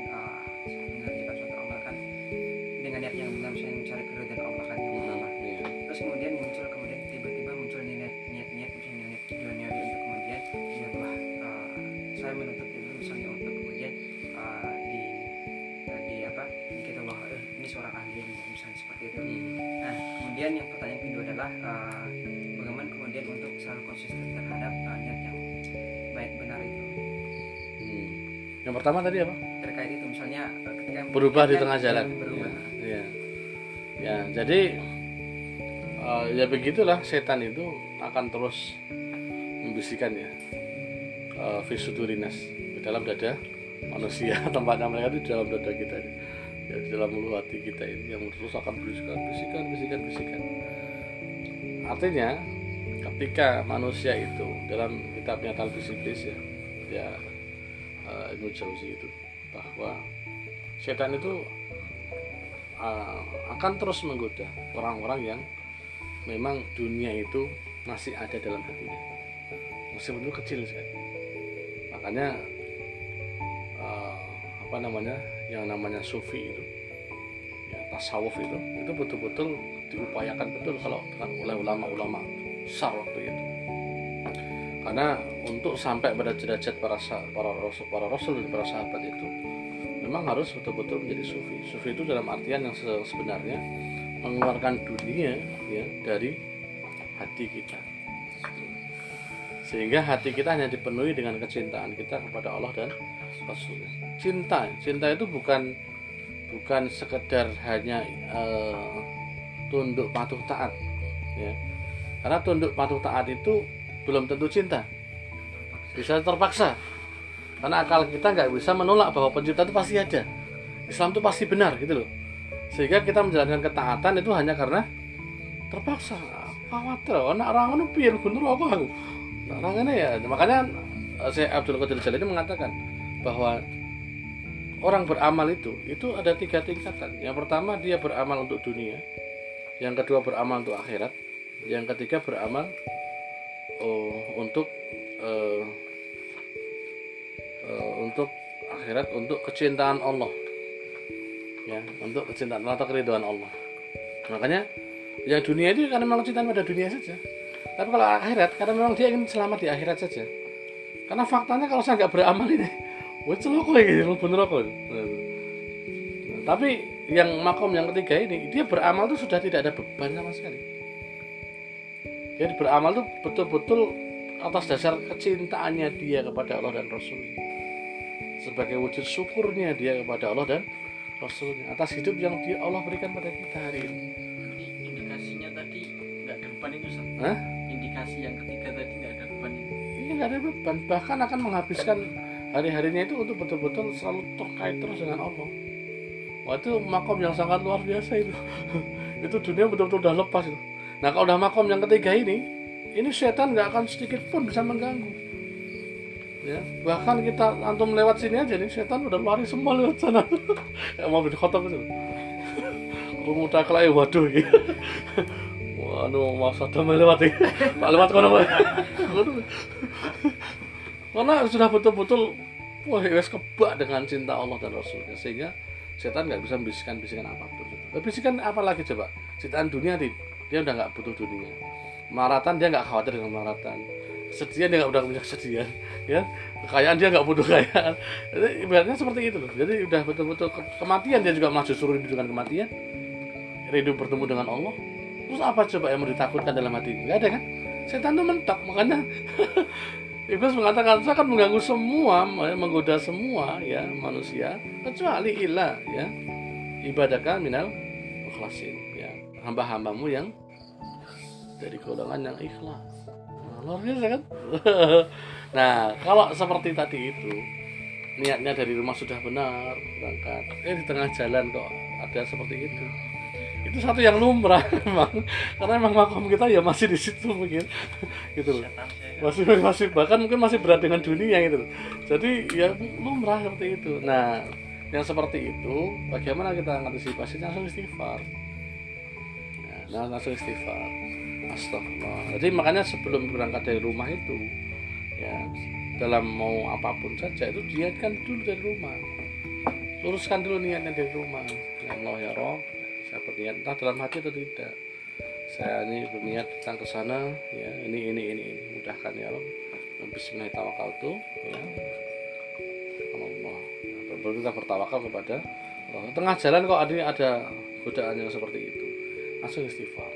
Speaker 5: pertama
Speaker 1: tadi apa?
Speaker 5: Terkait itu misalnya uh, ketika
Speaker 1: berubah di tengah jalan.
Speaker 5: berubah.
Speaker 1: ya, ya. ya jadi eh, ya begitulah setan itu akan terus membisikkan ya uh, visudurinas di dalam dada manusia. Tempatnya mereka itu di dalam dada kita ini. Ya, di dalam mulut hati kita ini yang terus akan bisikan bisikan bisikan bisikan artinya ketika manusia itu dalam kitabnya Talbis Iblis ya ya uh, Ibnu Jauzi itu. Bahwa setan itu uh, akan terus menggoda orang-orang yang memang dunia itu masih ada dalam hatinya. Meskipun itu kecil sekali. Makanya uh, apa namanya yang namanya sufi itu ya tasawuf itu itu betul-betul diupayakan betul kalau oleh ulama-ulama besar waktu itu. Karena untuk sampai pada derajat para para rasul para rasul dan para sahabat itu. Memang harus betul-betul menjadi sufi. Sufi itu dalam artian yang se- sebenarnya mengeluarkan dunia ya dari hati kita. Sehingga hati kita hanya dipenuhi dengan kecintaan kita kepada Allah dan Rasulnya. Cinta cinta itu bukan bukan sekedar hanya eh, tunduk patuh taat ya. Karena tunduk patuh taat itu belum tentu cinta bisa terpaksa. Karena akal kita nggak bisa menolak bahwa pencipta itu pasti ada. Islam itu pasti benar gitu loh. Sehingga kita menjalankan ketaatan itu hanya karena terpaksa. Khawatir oh, nak orang itu piye bener aku nak orang ini ya. Makanya eh, saya Abdul Qadir Jalani mengatakan bahwa orang beramal itu itu ada tiga tingkatan. Yang pertama dia beramal untuk dunia. Yang kedua beramal untuk akhirat. Yang ketiga beramal oh, untuk eh, eh, untuk akhirat untuk kecintaan Allah. Ya untuk kecintaan atau keriduan Allah. Makanya yang dunia itu karena memang cinta pada dunia saja. Tapi kalau akhirat karena memang dia ingin selamat di akhirat saja. Karena faktanya kalau saya nggak beramal ini wah celoko ya gitu bener Nah, tapi yang makom yang ketiga ini dia beramal tuh sudah tidak ada beban sama sekali. Dia beramal tuh betul-betul atas dasar kecintaannya dia kepada Allah dan Rasul sebagai wujud syukurnya dia kepada Allah dan Rasulnya atas hidup yang dia Allah berikan pada kita hari ini
Speaker 4: indikasinya tadi nggak ada beban itu.
Speaker 1: Hah?
Speaker 4: indikasi yang ketiga tadi nggak ada beban itu
Speaker 1: Ini nggak ada beban, bahkan akan menghabiskan hari-harinya itu untuk betul-betul selalu terkait terus dengan Allah. Wah itu makom yang sangat luar biasa itu. itu dunia betul-betul udah lepas itu. Nah kalau udah makom yang ketiga ini, ini setan nggak akan sedikit pun bisa mengganggu. Ya, bahkan kita antum lewat sini aja nih, setan udah lari semua lewat sana. ya, mau di kota itu. Pemuda kelai waduh gitu. Anu masa damai lewat. Pak lewat kono. Ngono. Karena sudah betul-betul wah wes kebak dengan cinta Allah dan Rasulnya sehingga setan nggak bisa bisikan-bisikan apa pun. Bisikan apa lagi coba? Cintaan dunia dia udah nggak butuh dunia. Maratan dia nggak khawatir dengan maratan. Kesedihan dia nggak udah punya kesedihan, ya. Kekayaan dia nggak butuh kekayaan. Jadi ibaratnya seperti itu loh. Jadi udah betul-betul ke- kematian dia juga malah justru rindu dengan kematian. Rindu bertemu dengan Allah. Terus apa coba yang mau ditakutkan dalam hati? Gak ada kan? Setan tuh mentok, makanya Iblis mengatakan saya akan mengganggu semua, menggoda semua ya manusia kecuali ilah ya ibadahkan minal ikhlasin ya hamba-hambamu yang dari golongan yang ikhlas. Nah, luar biasa kan? nah kalau seperti tadi itu niatnya dari rumah sudah benar berangkat, eh di tengah jalan kok ada seperti itu. Itu satu yang lumrah memang karena memang makom kita ya masih di situ mungkin. Gitu loh. Masih masih bahkan mungkin masih berat dengan dunia gitu loh. jadi ya lumrah seperti itu. Nah yang seperti itu bagaimana kita antisipasi langsung istighfar. Nah, langsung istighfar astagfirullah. Jadi makanya sebelum berangkat dari rumah itu ya dalam mau apa pun saja itu niatkan dulu dari rumah. Luruskan dulu niatnya dari rumah. Ya Allah ya Rob saya berniat entah dalam hati atau tidak. Saya ini berniat datang ke sana ya ini ini ini ini. Mudahkan ya Rob. Bismillahirrahmanirrahim. Ya. Allah baru kita bertawakal kepada Allah. Tengah jalan kok ada ada godaan yang seperti itu. Langsung istighfar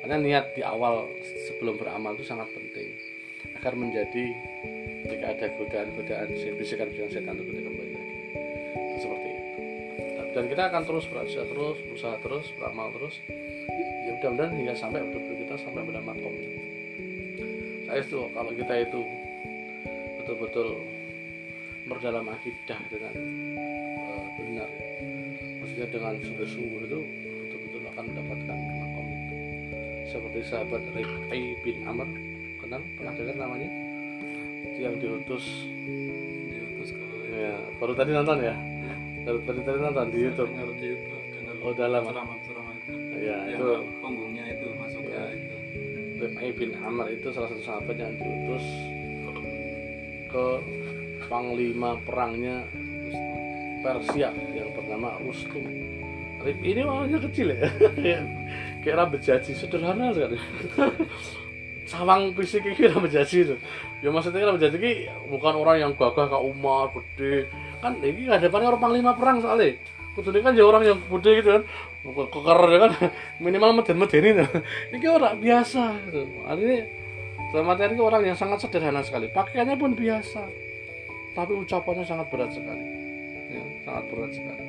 Speaker 1: karena niat di awal sebelum beramal itu sangat penting. Agar menjadi jika ada godaan-godaan bisikan-bisikan setan itu tidak kembali lagi. Seperti itu. Dan kita akan terus berusaha terus berusaha terus beramal terus. Ya mudah-mudahan hingga sampai betul-betul kita sampai pada makom. Saya itu kalau kita itu betul-betul berdalam akidah dengan eh, benar. Ya. maksudnya dengan sungguh-sungguh itu betul-betul akan mendapatkan seperti sahabat Rifai bin Amr kenal pernah dengar namanya? Itu yang diutus.
Speaker 3: Diutus ke
Speaker 1: ya baru tadi nonton ya? Baru tadi tadi nonton di YouTube.
Speaker 3: di YouTube
Speaker 1: Oh, dalam.
Speaker 3: itu.
Speaker 1: Ya
Speaker 3: yang
Speaker 1: itu.
Speaker 3: punggungnya itu masuk
Speaker 1: Ya.
Speaker 3: ke itu
Speaker 1: Rifai bin Amr itu salah satu sahabat yang diutus ke panglima perangnya Persia yang bernama Rustum. Rif ini orangnya kecil ya, kayak rambut jaji sederhana sekali. Sawang fisik ini rambut jaji itu. Ya maksudnya rambut jaji ini bukan orang yang gagah kayak Umar gede. Kan ini hadapannya orang panglima perang soalnya. Kudu kan ya orang yang gede gitu kan. Keker ya kan minimal meden-meden itu. Ini orang biasa gitu. Artinya dalam materi orang yang sangat sederhana sekali. Pakaiannya pun biasa. Tapi ucapannya sangat berat sekali. Ya, sangat berat sekali.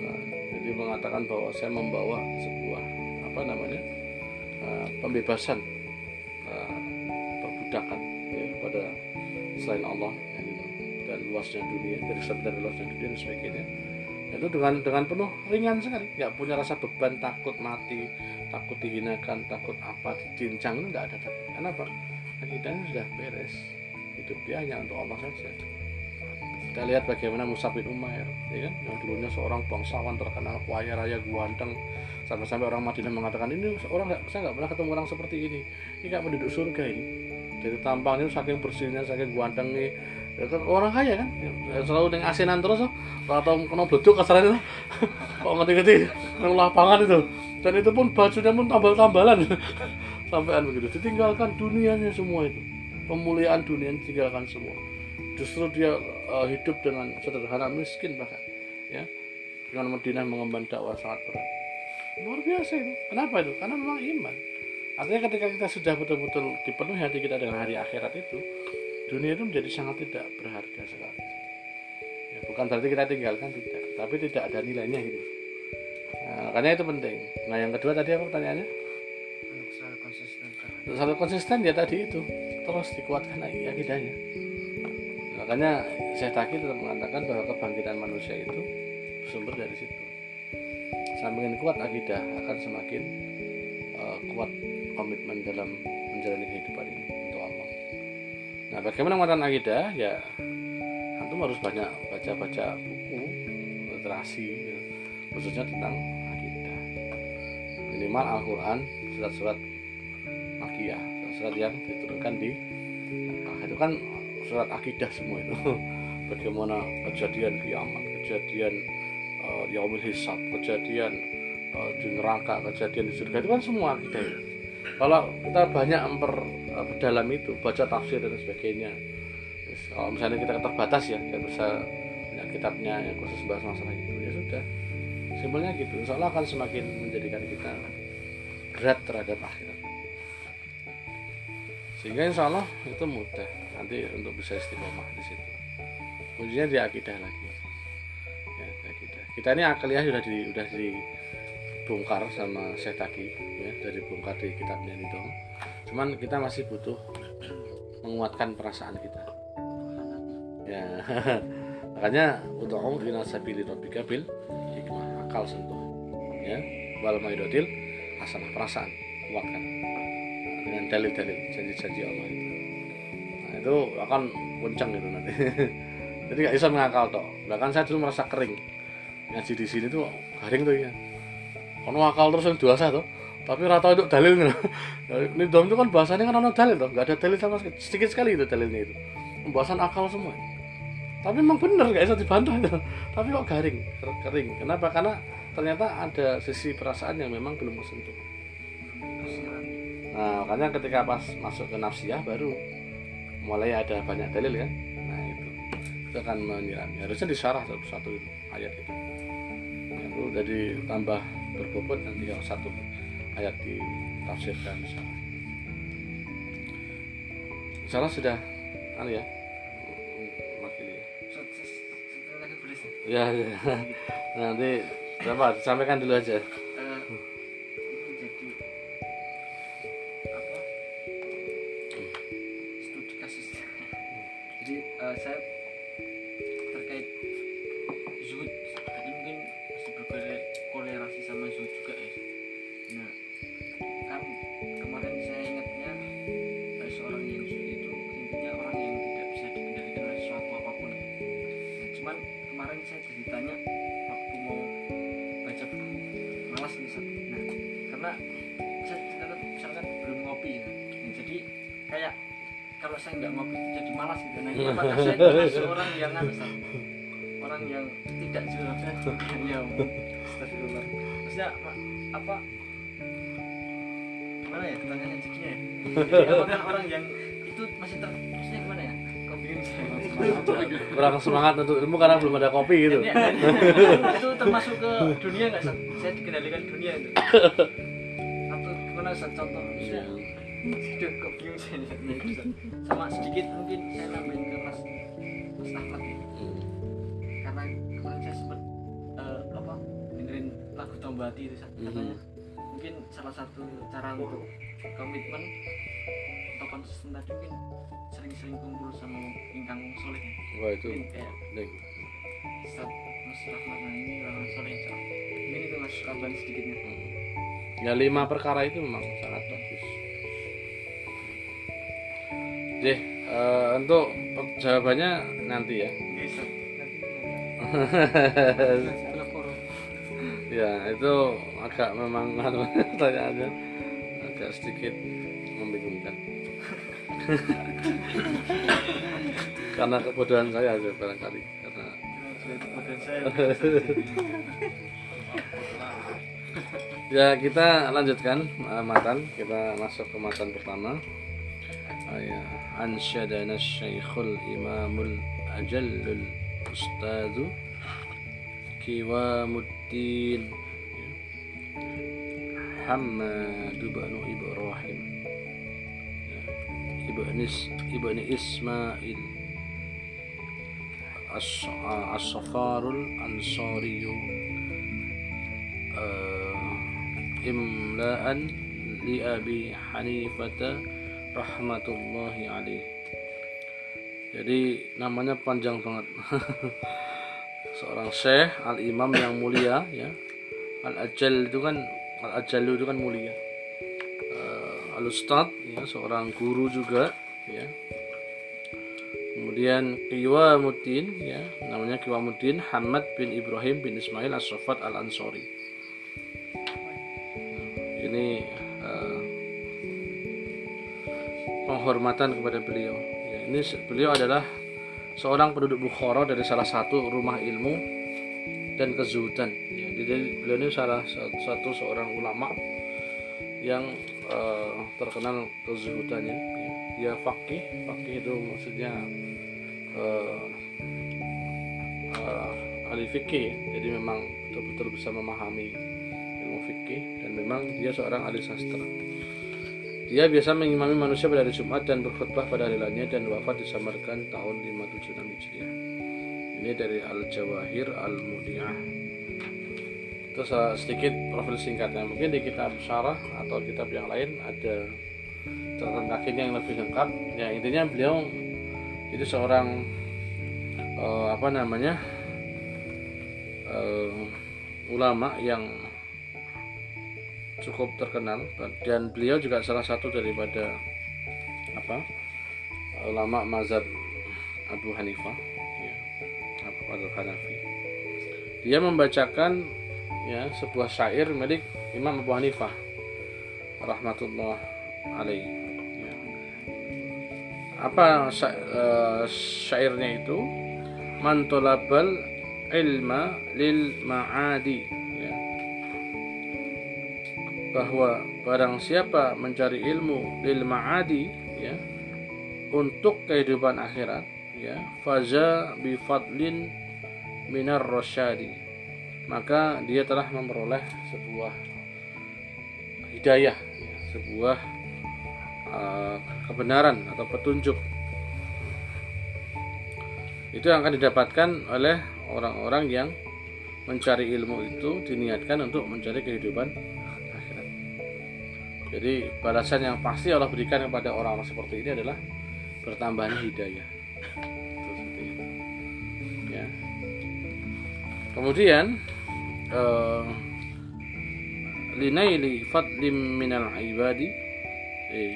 Speaker 1: Nah, jadi mengatakan bahwa saya membawa sebuah apa namanya uh, pembebasan uh, perbudakan ya, pada selain Allah ya, gitu. dan luasnya dunia dari dari luasnya dunia dan sebagainya. Itu dengan dengan penuh ringan sekali. Nggak punya rasa beban takut mati takut dihinakan takut apa dicincang itu nggak ada. Tapi kenapa akidahnya sudah beres. Hidup dia hanya untuk Allah saja. Kita lihat bagaimana Musa bin Umair ya kan? Yang dulunya seorang bangsawan terkenal kaya raya ganteng sampai-sampai orang Madinah mengatakan ini orang nggak saya nggak pernah ketemu orang seperti ini. Ini kayak penduduk surga ini. Dari tampangnya saking bersihnya saking gantengnya. Ya kan orang kaya kan? Ya, selalu dengan asinan terus oh. atau kena beduk kasaran itu. Kok ngerti-ngerti? Nang lapangan itu. Dan itu pun bajunya pun tambal-tambalan. Sampean begitu. Ditinggalkan dunianya semua itu. Pemuliaan dunia ditinggalkan semua. Justru dia uh, hidup dengan sederhana miskin bahkan ya. Dengan Madinah mengemban dakwah sangat berat luar biasa itu. Kenapa itu? Karena memang iman. Artinya ketika kita sudah betul-betul dipenuhi hati kita dengan hari akhirat itu dunia itu menjadi sangat tidak berharga sekali. Ya, bukan berarti kita tinggalkan tidak. Tapi tidak ada nilainya gitu. Nah, makanya itu penting. Nah yang kedua tadi apa pertanyaannya?
Speaker 5: Untuk selalu konsisten
Speaker 1: untuk selalu konsisten ya tadi itu. Terus dikuatkan lagi akidahnya. Makanya saya Taki tetap mengatakan bahwa kebangkitan manusia itu bersumber dari situ semakin kuat akidah akan semakin uh, kuat komitmen dalam menjalani kehidupan ini untuk Allah. Nah bagaimana menguatkan akidah? Ya antum harus banyak baca-baca buku literasi ya, khususnya tentang akidah. Minimal Al-Quran surat-surat makiyah surat-surat yang diturunkan di Mekah. Itu kan surat akidah semua itu. Bagaimana kejadian kiamat kejadian yaumil hisab kejadian uh, di neraka kejadian di surga itu kan semua akidah itu kalau kita banyak memper uh, berdalam itu baca tafsir dan sebagainya. Terus, kalau misalnya kita terbatas ya nggak bisa banyak kitabnya yang khusus bahas masalah itu ya sudah. Simpelnya gitu. Insya Allah akan semakin menjadikan kita berat terhadap akhirat. Sehingga insya Allah itu mudah. Nanti untuk bisa istiqomah di situ. Kuncinya di akidah lagi. ya kita ini akaliah sudah di sudah dibongkar sama Syekh Taki ya dari bongkar di kitabnya itu cuman kita masih butuh menguatkan perasaan kita. Ya makanya untuk Allah ila sabili rabbika bil hikmah akal sentuh ya. Wal maidotil hasanah perasaan kuatkan. Dengan dalil-dalil janji-janji Allah itu. Nah itu akan kencang itu nanti. Jadi nggak bisa mengakal toh. Bahkan saya dulu merasa kering ngaji di sini tuh garing tuh ya kalau akal terus yang dewasa tuh. Tapi rata itu dalil nih ini dom itu kan bahasanya kan ono dalil tuh nggak ada dalil sama sekali. Sedikit sekali itu dalilnya itu. Pembahasan akal semua. Tapi memang benar nggak bisa dibantah itu. Tapi kok garing? Kering. Kenapa? Karena ternyata ada sisi perasaan yang memang belum kesentuh. Nah makanya ketika pas masuk ke nafsiyah baru mulai ada banyak dalil kan nah itu. Itu akan menyirami harusnya disyarah satu-satu itu ayat itu itu jadi tambah berbobot nanti kalau satu ayat ditafsirkan misalnya misalnya sudah anu ya makili ya, ya. nanti berapa sampaikan dulu aja kurang semangat untuk ilmu karena belum ada kopi gitu
Speaker 4: itu, itu termasuk ke dunia nggak saya dikendalikan dunia itu atau gimana Sat? contoh misalnya Aduh, kok bingung saya itu, sama sedikit mungkin saya nambahin ke mas mas Ahmad ya
Speaker 1: Hmm.
Speaker 4: karena kemarin saya sempat eh, apa dengerin lagu Tombati itu Sat. katanya mungkin salah satu cara untuk komitmen konsisten tadi mungkin sering-sering kumpul sama ingkang soleh.
Speaker 1: Wah itu
Speaker 4: mungkin kayak. Ustaz Mas Rahmat nah ini orang soleh. Mungkin itu mas kabar sedikitnya.
Speaker 1: ya lima perkara itu memang sangat bagus. Jadi eh, untuk jawabannya nanti ya. Ya itu agak memang anu, pertanyaannya agak sedikit karena kebodohan saya aja barangkali. Karena ya kita lanjutkan uh, matan. Kita masuk ke matan pertama. Ya ansyadana syekhul imamul ajallul ustadu kiwamuddin Hamad bin Is, ibni Ismail As-Safarul Ansari uh, eh, imlaan li Abi Hanifah rahmatullahi alaih. Jadi namanya panjang banget. Seorang syekh al imam yang mulia ya. Al ajal itu kan al ajalu itu kan mulia. Eh, al ustad ya seorang guru juga ya. Kemudian Qiwamuddin ya namanya Qiwamuddin Hamad bin Ibrahim bin Ismail As-Safat Al-Ansori. Ini eh, penghormatan kepada beliau. Ya, ini beliau adalah seorang penduduk Bukhara dari salah satu rumah ilmu dan kezuhudan. Ya, jadi beliau ini salah sa- satu seorang ulama yang eh, terkenal kezuhudannya ya. fakih fakih itu maksudnya eh, eh, ahli fikih jadi memang betul-betul bisa memahami ilmu fikih dan memang dia seorang ahli sastra dia biasa mengimami manusia pada hari Jumat dan berkhutbah pada hari lainnya dan wafat di Samarkand tahun 576 Hijriah. Ini dari Al-Jawahir Al-Mudi'ah. Itu se- sedikit profil singkatnya. Mungkin di kitab syarah atau kitab yang lain ada catatan kakinya yang lebih lengkap. Ya intinya beliau itu seorang eh, apa namanya eh, ulama yang cukup terkenal dan beliau juga salah satu daripada apa ulama mazhab Abu Hanifah ya, Abu Hanafi dia membacakan ya sebuah syair milik Imam Abu Hanifah rahmatullah alaih. Ya. apa eh, syairnya itu? Man talabal ilma lil ma'adi. Ya. Bahwa barang siapa mencari ilmu lil ma'adi ya untuk kehidupan akhirat ya faza bi fadlin minar rasyadi maka dia telah memperoleh sebuah hidayah ya, sebuah uh, kebenaran atau petunjuk itu yang akan didapatkan oleh orang-orang yang mencari ilmu itu diniatkan untuk mencari kehidupan akhirat. Jadi balasan yang pasti Allah berikan kepada orang-orang seperti ini adalah bertambahnya hidayah. Itu. Ya. Kemudian eh, linaili fadlim minal ibadi. Eh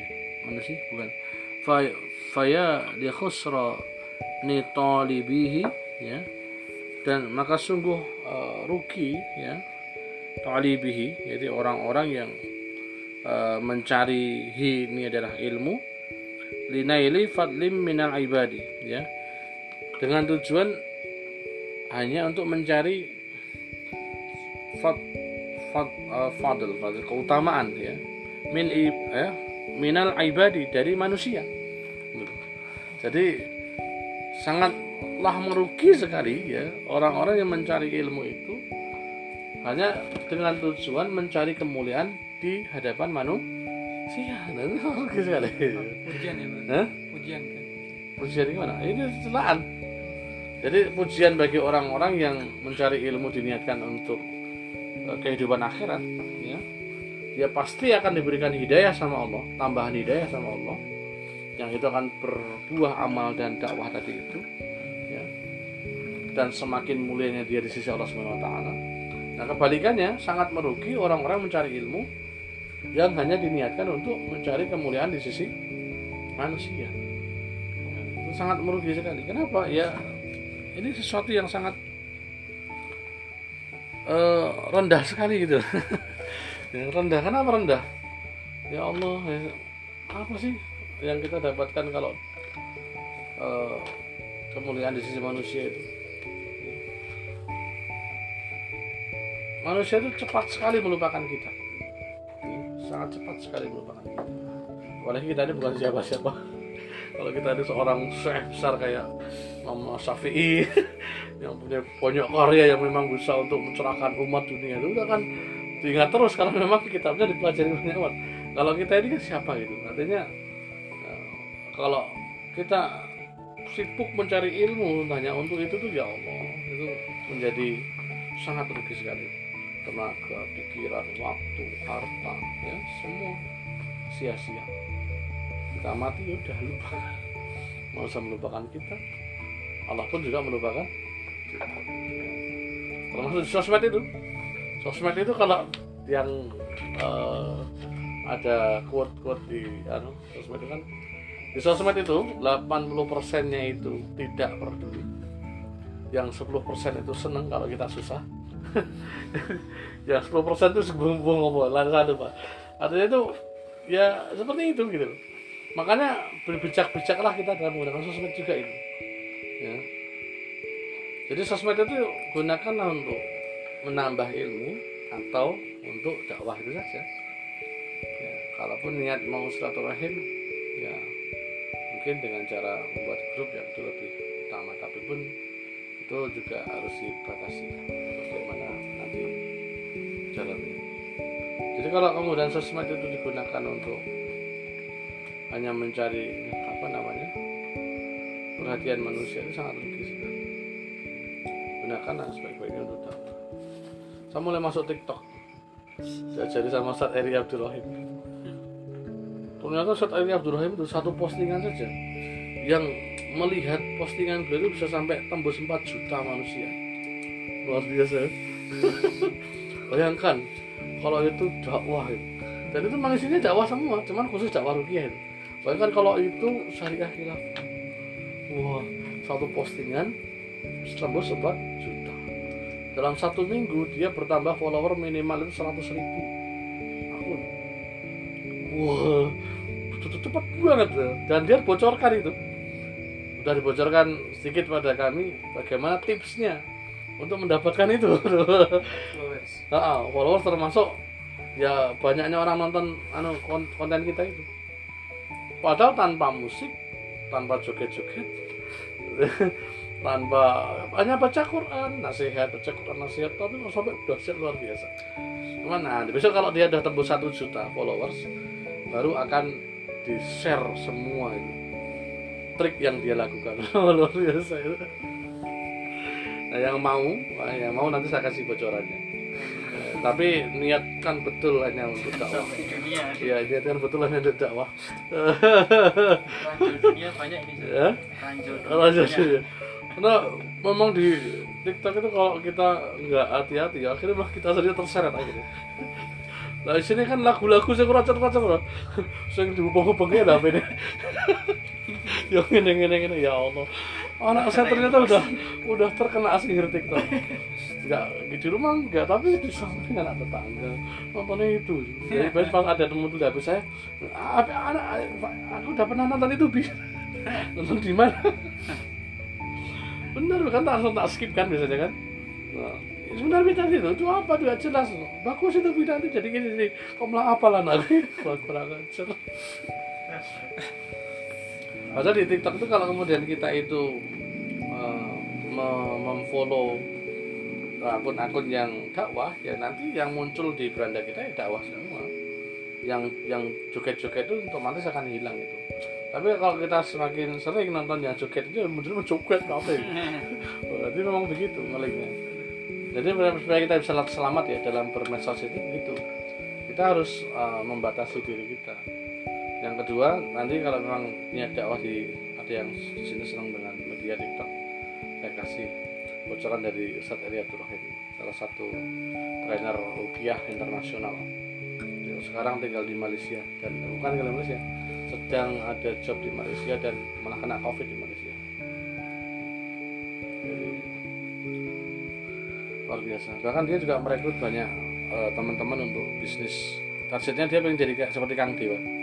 Speaker 1: mana sih? Bukan. Fa faya li khusra ni talibihi ya. Dan maka sungguh eh, rugi ya talibihi. Jadi orang-orang yang eh, mencari hi ini adalah ilmu. Linaili fadlim minal ibadi ya. Dengan tujuan hanya untuk mencari fad, fad, eh, fadl, fadl, keutamaan ya. Min ya, minal ibadi dari manusia. Jadi sangatlah merugi sekali ya orang-orang yang mencari ilmu itu. Hanya dengan tujuan mencari kemuliaan di hadapan manusia. Nah, itu merugi sekali.
Speaker 3: Ujian ya, Bro?
Speaker 1: Hah?
Speaker 3: Ujian kan?
Speaker 1: pujian gimana? Ini celaan. Jadi pujian bagi orang-orang yang mencari ilmu diniatkan untuk kehidupan akhirat ya dia pasti akan diberikan hidayah sama Allah tambahan hidayah sama Allah yang itu akan berbuah amal dan dakwah tadi itu ya dan semakin mulianya dia di sisi Allah Subhanahu wa taala nah kebalikannya sangat merugi orang-orang mencari ilmu yang hanya diniatkan untuk mencari kemuliaan di sisi manusia itu sangat merugi sekali. Kenapa? Ya ini sesuatu yang sangat eh, rendah sekali gitu. ya, rendah. Kenapa rendah? Ya Allah, ya, apa sih yang kita dapatkan kalau eh, kemuliaan di sisi manusia itu manusia itu cepat sekali melupakan kita sangat cepat sekali melupakan kita apalagi kita ini bukan siapa-siapa kalau kita ini seorang syekh besar kayak Imam Syafi'i. Yang punya banyak karya yang memang bisa untuk mencerahkan umat dunia itu akan diingat terus karena memang kitabnya dipelajari banyak umat kalau kita ini kan siapa gitu? Artinya eh, kalau kita sibuk mencari ilmu hanya untuk itu tuh ya Allah. Itu menjadi sangat rugi sekali. Tenaga, pikiran, waktu, harta, ya semua sia-sia. Kita mati ya udah lupa. Mau melupakan kita, Allah pun juga melupakan. Termasuk sosmed itu. Sosmed itu kalau yang eh, ada quote-quote di anu, sosmed itu kan. Di sosmed itu 80 persennya itu tidak peduli yang 10 persen itu seneng kalau kita susah. Ya 10 persen itu sebelum-sebelum ngomong ada pak. Artinya itu ya seperti itu gitu. Makanya berbijak-bijaklah kita dalam menggunakan sosmed juga itu ya. Jadi sosmed itu gunakanlah untuk menambah ilmu atau untuk dakwah itu saja. Ya, kalaupun niat mau silaturahim ya mungkin dengan cara membuat grup yang itu lebih utama. Tapi pun itu juga harus dibatasi bagaimana nanti jalannya. Jadi kalau kemudian sosmed itu digunakan untuk hanya mencari apa namanya perhatian manusia itu sangat rugi sekali. Gunakan sebaik-baiknya untuk dakwah. Saya mulai masuk TikTok. Diajari sama Ustaz Eri Abdul Rahim ternyata Ustaz Eri Abdul Rahim itu satu postingan saja yang melihat postingan beliau itu bisa sampai tembus 4 juta manusia. Luar biasa. Ya. bayangkan kalau itu dakwah itu. Dan itu memang isinya dakwah semua cuman khusus dakwah rukiah itu. Bayangkan kalau itu syariah khilaf wah satu postingan tembus 4 juta. Dalam satu minggu dia bertambah follower minimal itu 100 ribu. Akun wah cepat banget ya. dan dia bocorkan itu. Sudah dibocorkan sedikit pada kami bagaimana tipsnya untuk mendapatkan itu.
Speaker 3: Flowers.
Speaker 1: Nah, followers termasuk ya banyaknya orang nonton anu kon- konten kita itu. Padahal tanpa musik tanpa joget-joget tanpa hanya baca Quran nasihat baca Quran nasihat tapi kok sampai dahsyat luar biasa. Cuman nah besok kalau dia udah tembus satu juta followers baru akan di share semua itu trik yang dia lakukan. Luar biasa. Itu nah yang mau yang mau nanti saya kasih bocorannya tapi niatkan betul hanya untuk dakwah Iya, niatkan betul hanya untuk dakwah
Speaker 4: ranjau dunia banyak ini
Speaker 1: ya
Speaker 4: ranjau
Speaker 1: Lanjut
Speaker 4: dunia
Speaker 1: ya. Karena memang di TikTok itu kalau kita nggak hati-hati ya akhirnya malah kita sendiri terseret akhirnya. Nah sini kan lagu-lagu saya racun-racun loh. Sing dihubung-hubungnya ada apa ini? Yang ini ini ini ya Allah. Anak saya ternyata udah udah terkena sihir TikTok. Enggak di rumah enggak, tapi di samping anak tetangga nontonnya itu. Jadi pas pas ada temu tuh habis saya, apa anak aku udah pernah nonton itu bi. Nonton di mana? benar kan tak langsung tak skip kan biasanya kan nah, sebenarnya bidang itu itu apa tuh ya jelas bagus itu bidang itu jadi gini gini kok malah apa lah nanti kurang ajar Padahal di TikTok itu kalau kemudian kita itu uh, me- memfollow akun-akun yang dakwah ya nanti yang muncul di beranda kita ya dakwah semua. Yang yang joget-joget itu otomatis akan hilang itu. Tapi kalau kita semakin sering nonton yang joget itu muncul menjoget kafe berarti memang begitu ngeliknya. Jadi supaya kita bisa selamat ya dalam bermedsos itu gitu kita harus uh, membatasi diri kita yang kedua nanti kalau memang niat dakwah di ada yang sini senang dengan media TikTok saya kasih bocoran dari Ustadz Eri Abdul Rahim salah satu trainer rukiah internasional. Sekarang tinggal di Malaysia dan bukan tinggal di Malaysia sedang ada job di Malaysia dan malah kena covid di Malaysia. Jadi, luar biasa. Bahkan dia juga merekrut banyak eh, teman-teman untuk bisnis. Targetnya dia pengen jadi seperti Kang Dewa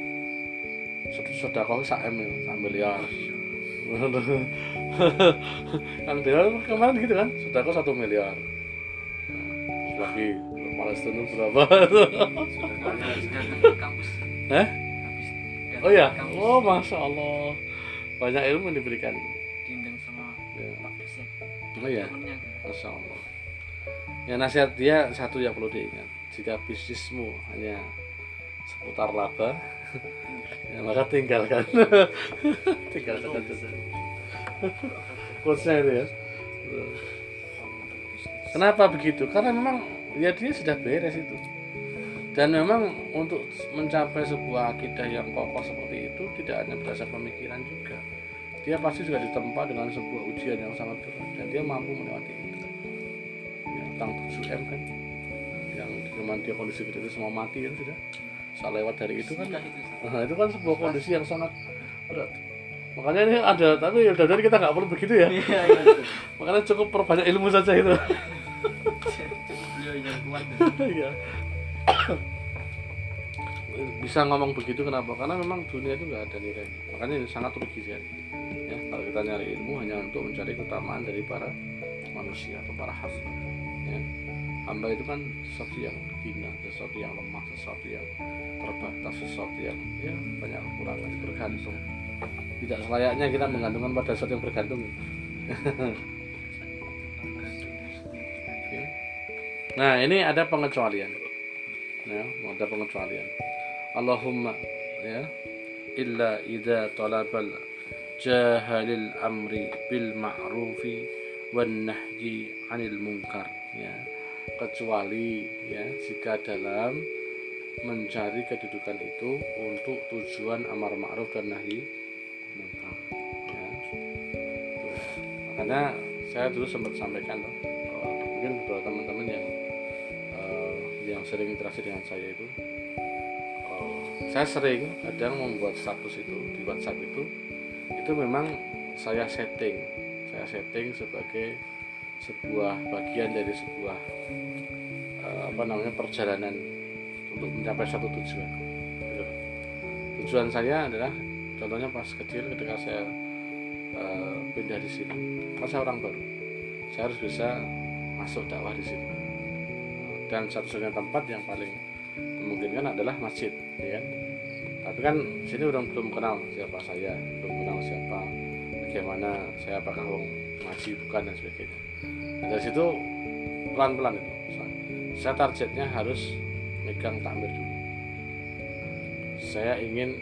Speaker 1: sudah kau sak M sak miliar. Yang dewa kemarin gitu kan? Sudah kok satu miliar. Nah, lagi Palestina berapa?
Speaker 4: Habis
Speaker 1: oh ya oh masya Allah. Banyak ilmu yang diberikan.
Speaker 4: Diundang sama
Speaker 1: Ya.
Speaker 4: Pak Presiden.
Speaker 1: Oh ya masya Allah. Ya nasihat dia satu yang perlu diingat. Jika bisnismu hanya seputar laba ya maka tinggalkan. Tinggalkan saja quotesnya itu ya. Kenapa begitu? Karena memang ya dia sudah beres itu. Dan memang untuk mencapai sebuah akidah yang kokoh seperti itu tidak hanya berdasar pemikiran juga. Dia pasti juga ditempa dengan sebuah ujian yang sangat berat. Dan dia mampu melewati itu. Ya, tentang 7M kan. Yang cuman dia kondisi itu semua mati kan sudah saya lewat dari itu kan. Nah, itu kan sebuah kondisi yang sangat berat. Makanya ini ada, tapi ya udah kita nggak perlu begitu ya.
Speaker 4: iya iya.
Speaker 1: Makanya cukup perbanyak ilmu saja itu. Iya. Bisa ngomong begitu kenapa? Karena memang dunia itu nggak ada nilainya. Makanya ini sangat rugi sekali. Ya, kalau kita nyari ilmu hanya untuk mencari keutamaan dari para manusia atau para hamba. Ya. Hamba itu kan sesuatu yang hina, sesuatu yang lemah, sesuatu yang terbatas, sesuatu yang ya banyak kekurangan, bergantung. Tidak selayaknya kita menggantungkan pada sesuatu yang bergantung. Oke. Nah, ini ada pengecualian. Ya, ada pengecualian. Allahumma ya illa idza talabal jahalil amri bil ma'rufi wan nahyi 'anil munkar ya kecuali ya jika dalam mencari kedudukan itu untuk tujuan amar ma'ruf dan nahi munkar ya. Makanya saya dulu sempat sampaikan loh mungkin beberapa teman-teman yang eh, yang sering interaksi dengan saya itu eh, saya sering kadang membuat status itu di WhatsApp itu itu memang saya setting saya setting sebagai sebuah bagian dari sebuah eh, apa namanya perjalanan untuk mencapai satu tujuan Gitu. tujuan saya adalah contohnya pas kecil ketika saya eh, pindah di sini kan saya orang baru saya harus bisa masuk dakwah di sini. Dan satu-satunya tempat yang paling memungkinkan adalah masjid ya kan? Tapi kan sini udah belum kenal siapa saya belum kenal siapa bagaimana saya apakah orang ngaji bukan dan sebagainya. Dari situ pelan-pelan itu saya targetnya harus megang takmir dulu. Saya ingin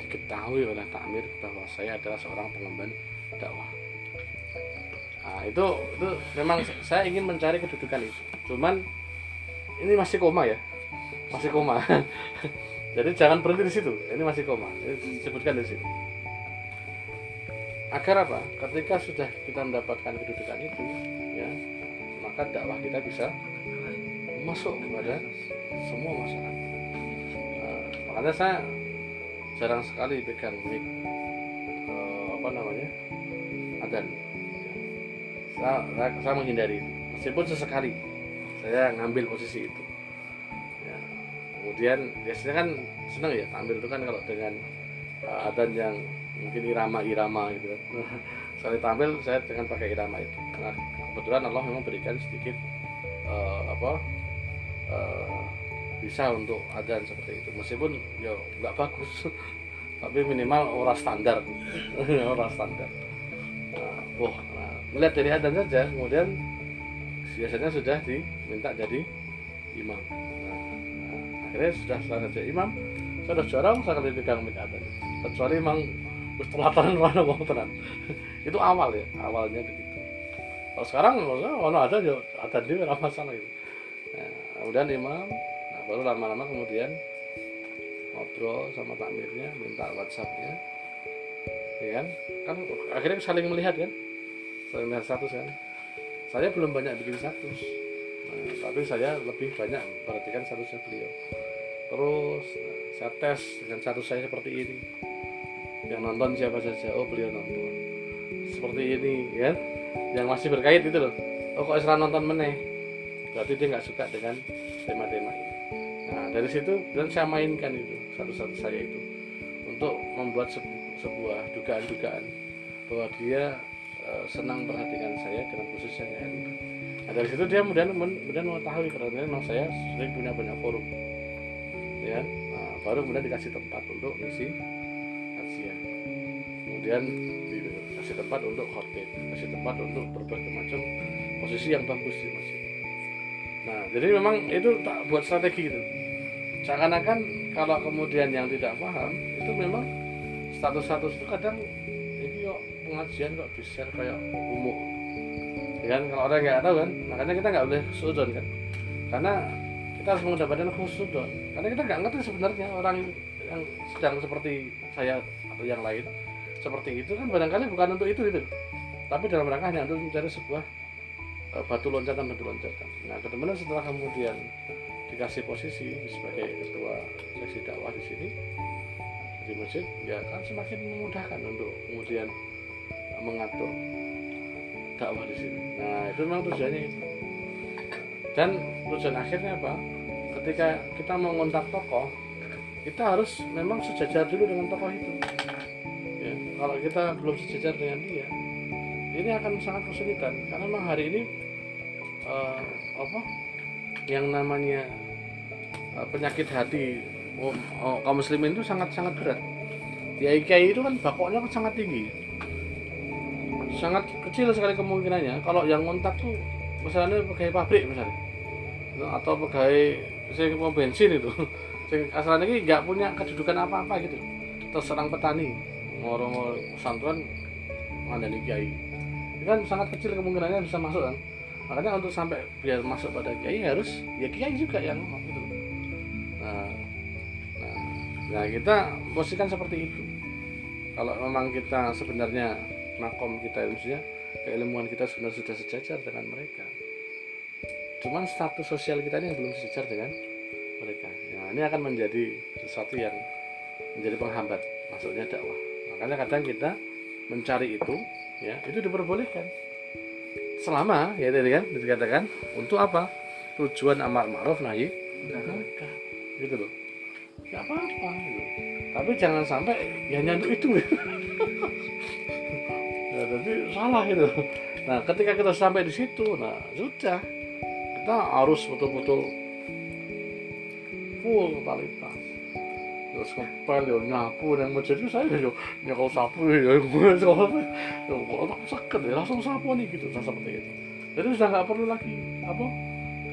Speaker 1: diketahui oleh takmir bahwa saya adalah seorang pengemban dakwah. Nah, itu itu memang saya ingin mencari kedudukan itu. Cuman ini masih koma ya. Masih koma. Jadi jangan berhenti di situ. Ini masih koma. Disebutkan di situ agar apa? Ketika sudah kita mendapatkan kedudukan itu ya maka dakwah kita bisa masuk kepada semua masyarakat Nah, makanya saya jarang sekali pegang mic eh, apa namanya adan saya, saya, menghindari. Itu meskipun sesekali saya ngambil posisi itu. Ya. kemudian biasanya kan seneng ya tampil itu kan kalau dengan uh, adan yang mungkin irama-irama gitu. Sekali tampil saya dengan pakai irama itu. Nah kebetulan Allah memang berikan sedikit uh, apa uh, bisa untuk adan seperti itu. Meskipun ya nggak bagus. Tapi minimal orang standar. Orang standar. Nah, wah nah, melihat dari adan saja kemudian biasanya sudah diminta jadi imam. Nah, akhirnya sudah selesai jadi imam saya sudah jarang sekali pegang mic kecuali memang mana mau tenan itu awal ya awalnya begitu. Kalau sekarang kalau ada ya ada dia nggak masalah itu. Nah, kemudian imam nah, baru lama-lama kemudian ngobrol sama takmirnya minta whatsappnya. Ya kan? Kan akhirnya saling melihat kan? Saling melihat status kan? Saya belum banyak bikin status. Nah, tapi saya lebih banyak perhatikan statusnya beliau. Terus nah, saya tes dengan status saya seperti ini yang nonton siapa saja. Oh beliau nonton. Seperti ini kan yang masih berkait itu loh. Oh kok Isra nonton meneh? Berarti dia nggak suka dengan tema-tema ini. Nah dari situ dan saya mainkan itu satu-satu saya itu untuk membuat sebu- sebuah dugaan-dugaan bahwa dia eh, senang perhatikan saya dengan khususnya NU nah dari situ dia kemudian kemudian mengetahui karena memang saya sering punya banyak forum. Ya nah, baru kemudian dikasih tempat untuk misi kajian kemudian dikasih tempat untuk khotib kasih tempat untuk berbagai macam posisi yang bagus di masjid nah jadi memang itu tak buat strategi gitu seakan-akan kalau kemudian yang tidak paham itu memang status-status itu kadang ini kok pengajian kok share kayak umum. Ya kan kalau orang nggak tahu kan makanya kita nggak boleh sudon kan. Karena kita harus mendapatkan khusudon karena kita nggak ngerti sebenarnya orang yang sedang seperti saya yang lain. Seperti itu kan barangkali bukan untuk itu itu. Tapi dalam rangka hanya untuk mencari sebuah eh, batu loncatan batu loncatan. Nah kemudian setelah kemudian dikasih posisi sebagai ketua seksi dakwah di sini di masjid ya kan semakin memudahkan untuk kemudian mengatur dakwah di sini. Nah itu memang tujuannya itu. Dan tujuan akhirnya apa? Ketika kita mengontak tokoh kita harus memang sejajar dulu dengan tokoh itu. Ya kalau kita belum sejajar dengan dia ini akan sangat kesulitan. Karena memang hari ini eh, apa yang namanya eh, penyakit hati oh, oh, kaum muslimin itu sangat sangat berat. Kiai kiai itu kan bakoknya kan sangat tinggi. Sangat kecil sekali kemungkinannya. Kalau yang ngontak tuh misalnya pegawai pabrik misalnya. Atau pegawai sing mau bensin itu sing asalnya ini nggak punya kedudukan apa-apa gitu terserang petani ngoro-ngoro pesantren mandani kiai. Itu kan sangat kecil kemungkinannya bisa masuk kan. Makanya untuk sampai biar masuk pada kiai harus ya kiai juga yang gitu nah, nah, nah kita posisikan seperti itu. Kalau memang kita sebenarnya makom kita maksudnya keilmuan kita sebenarnya sudah sejajar dengan mereka. Cuman status sosial kita ini belum sejajar dengan mereka nah, ini akan menjadi sesuatu yang menjadi penghambat masuknya dakwah. Makanya kadang kita mencari itu ya itu diperbolehkan. Selama ya tadi kan dikatakan untuk apa? Tujuan amar ma'ruf nahi munkar. Gitu loh. Nggak apa-apa gitu. tapi jangan sampai ya hanya untuk itu. Ya, jadi salah itu nah ketika kita sampai di situ nah sudah. Kita harus betul-betul full totalitas terus ngepel ya nyapu dan masjid itu saya ya nyekol sapu ya gue sekolah ya kok seket ya langsung sapu nih gitu nah, seperti itu. Jadi sudah nggak perlu lagi apa?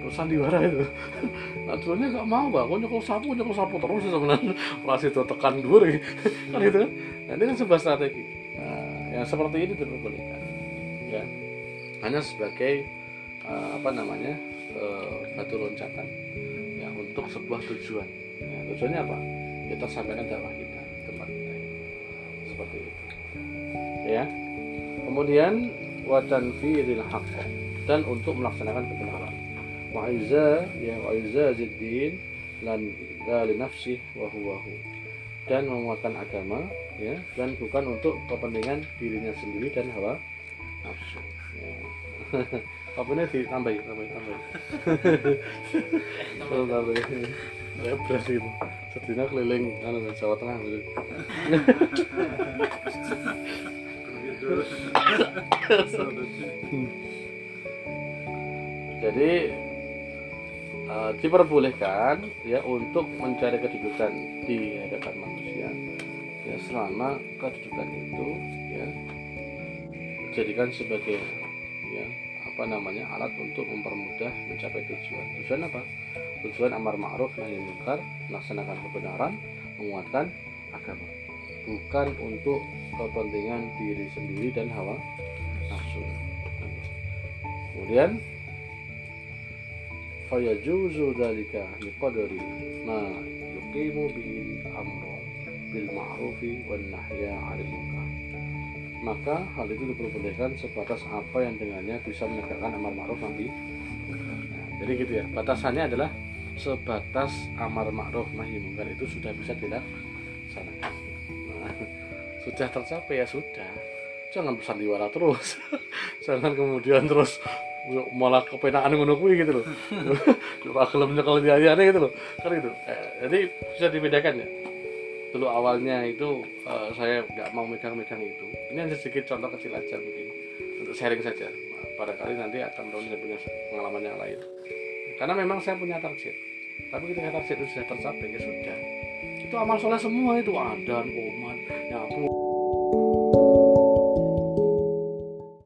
Speaker 1: Sandiwara itu. Nah dulunya nggak mau bang. Kok nyekol sapu nyekol sapu terus sebenarnya masih itu tekan dua kan gitu kan? Nah, ini kan sebuah strategi. Nah yang seperti ini diperbolehkan ya. Hanya sebagai uh, apa namanya uh, batu loncatan untuk sebuah tujuan. Ya, tujuannya apa? Kita sampaikan dakwah kita tempat kita. Seperti itu. Ya. Kemudian wadan fi'lil haqq. Dan untuk melaksanakan kebenaran. Wa izza ya wa izza ziddin lan la li nafsih wa dan menguatkan agama ya dan bukan untuk kepentingan dirinya sendiri dan hawa nafsu. Ya. apa ini ditambahin tambahin tambahin Tolong tambahin saya beras gitu. Sedina keliling anu Jawa Tengah gitu. Jadi uh, diperbolehkan ya untuk mencari kedudukan di hadapan manusia. Ya selama kedudukan itu ya dijadikan sebagai ya apa namanya alat untuk mempermudah mencapai tujuan. Tujuan apa? Tujuan amar ma'ruf nahi munkar melaksanakan kebenaran menguatkan agama. Bukan untuk kepentingan diri sendiri dan hawa nafsu. Kemudian fayajuzu dalika biqadri ma yuqimu bihi amru bil ma'rufi wan nahya 'anil munkar maka hal itu diperbolehkan sebatas apa yang dengannya bisa menegakkan amar ma'ruf nahi nah, jadi gitu ya batasannya adalah sebatas amar ma'ruf nahi munkar itu sudah bisa dilaksanakan. Nah, sudah tercapai ya sudah. Jangan bersandiwara terus. Jangan kemudian terus malah kepenaan ngono kuwi gitu loh. Ora gelem nyekel gitu loh. Kan gitu. Eh, jadi bisa dibedakan ya dulu awalnya itu eh, saya nggak mau megang-megang itu. Ini hanya sedikit contoh kecil aja mungkin sharing saja. Barangkali nanti akan tahun saya punya pengalaman yang lain. Karena memang saya punya target. Tapi ketika target itu sudah tercapai ya sudah. Itu amal soleh semua itu. Adan koman nyapu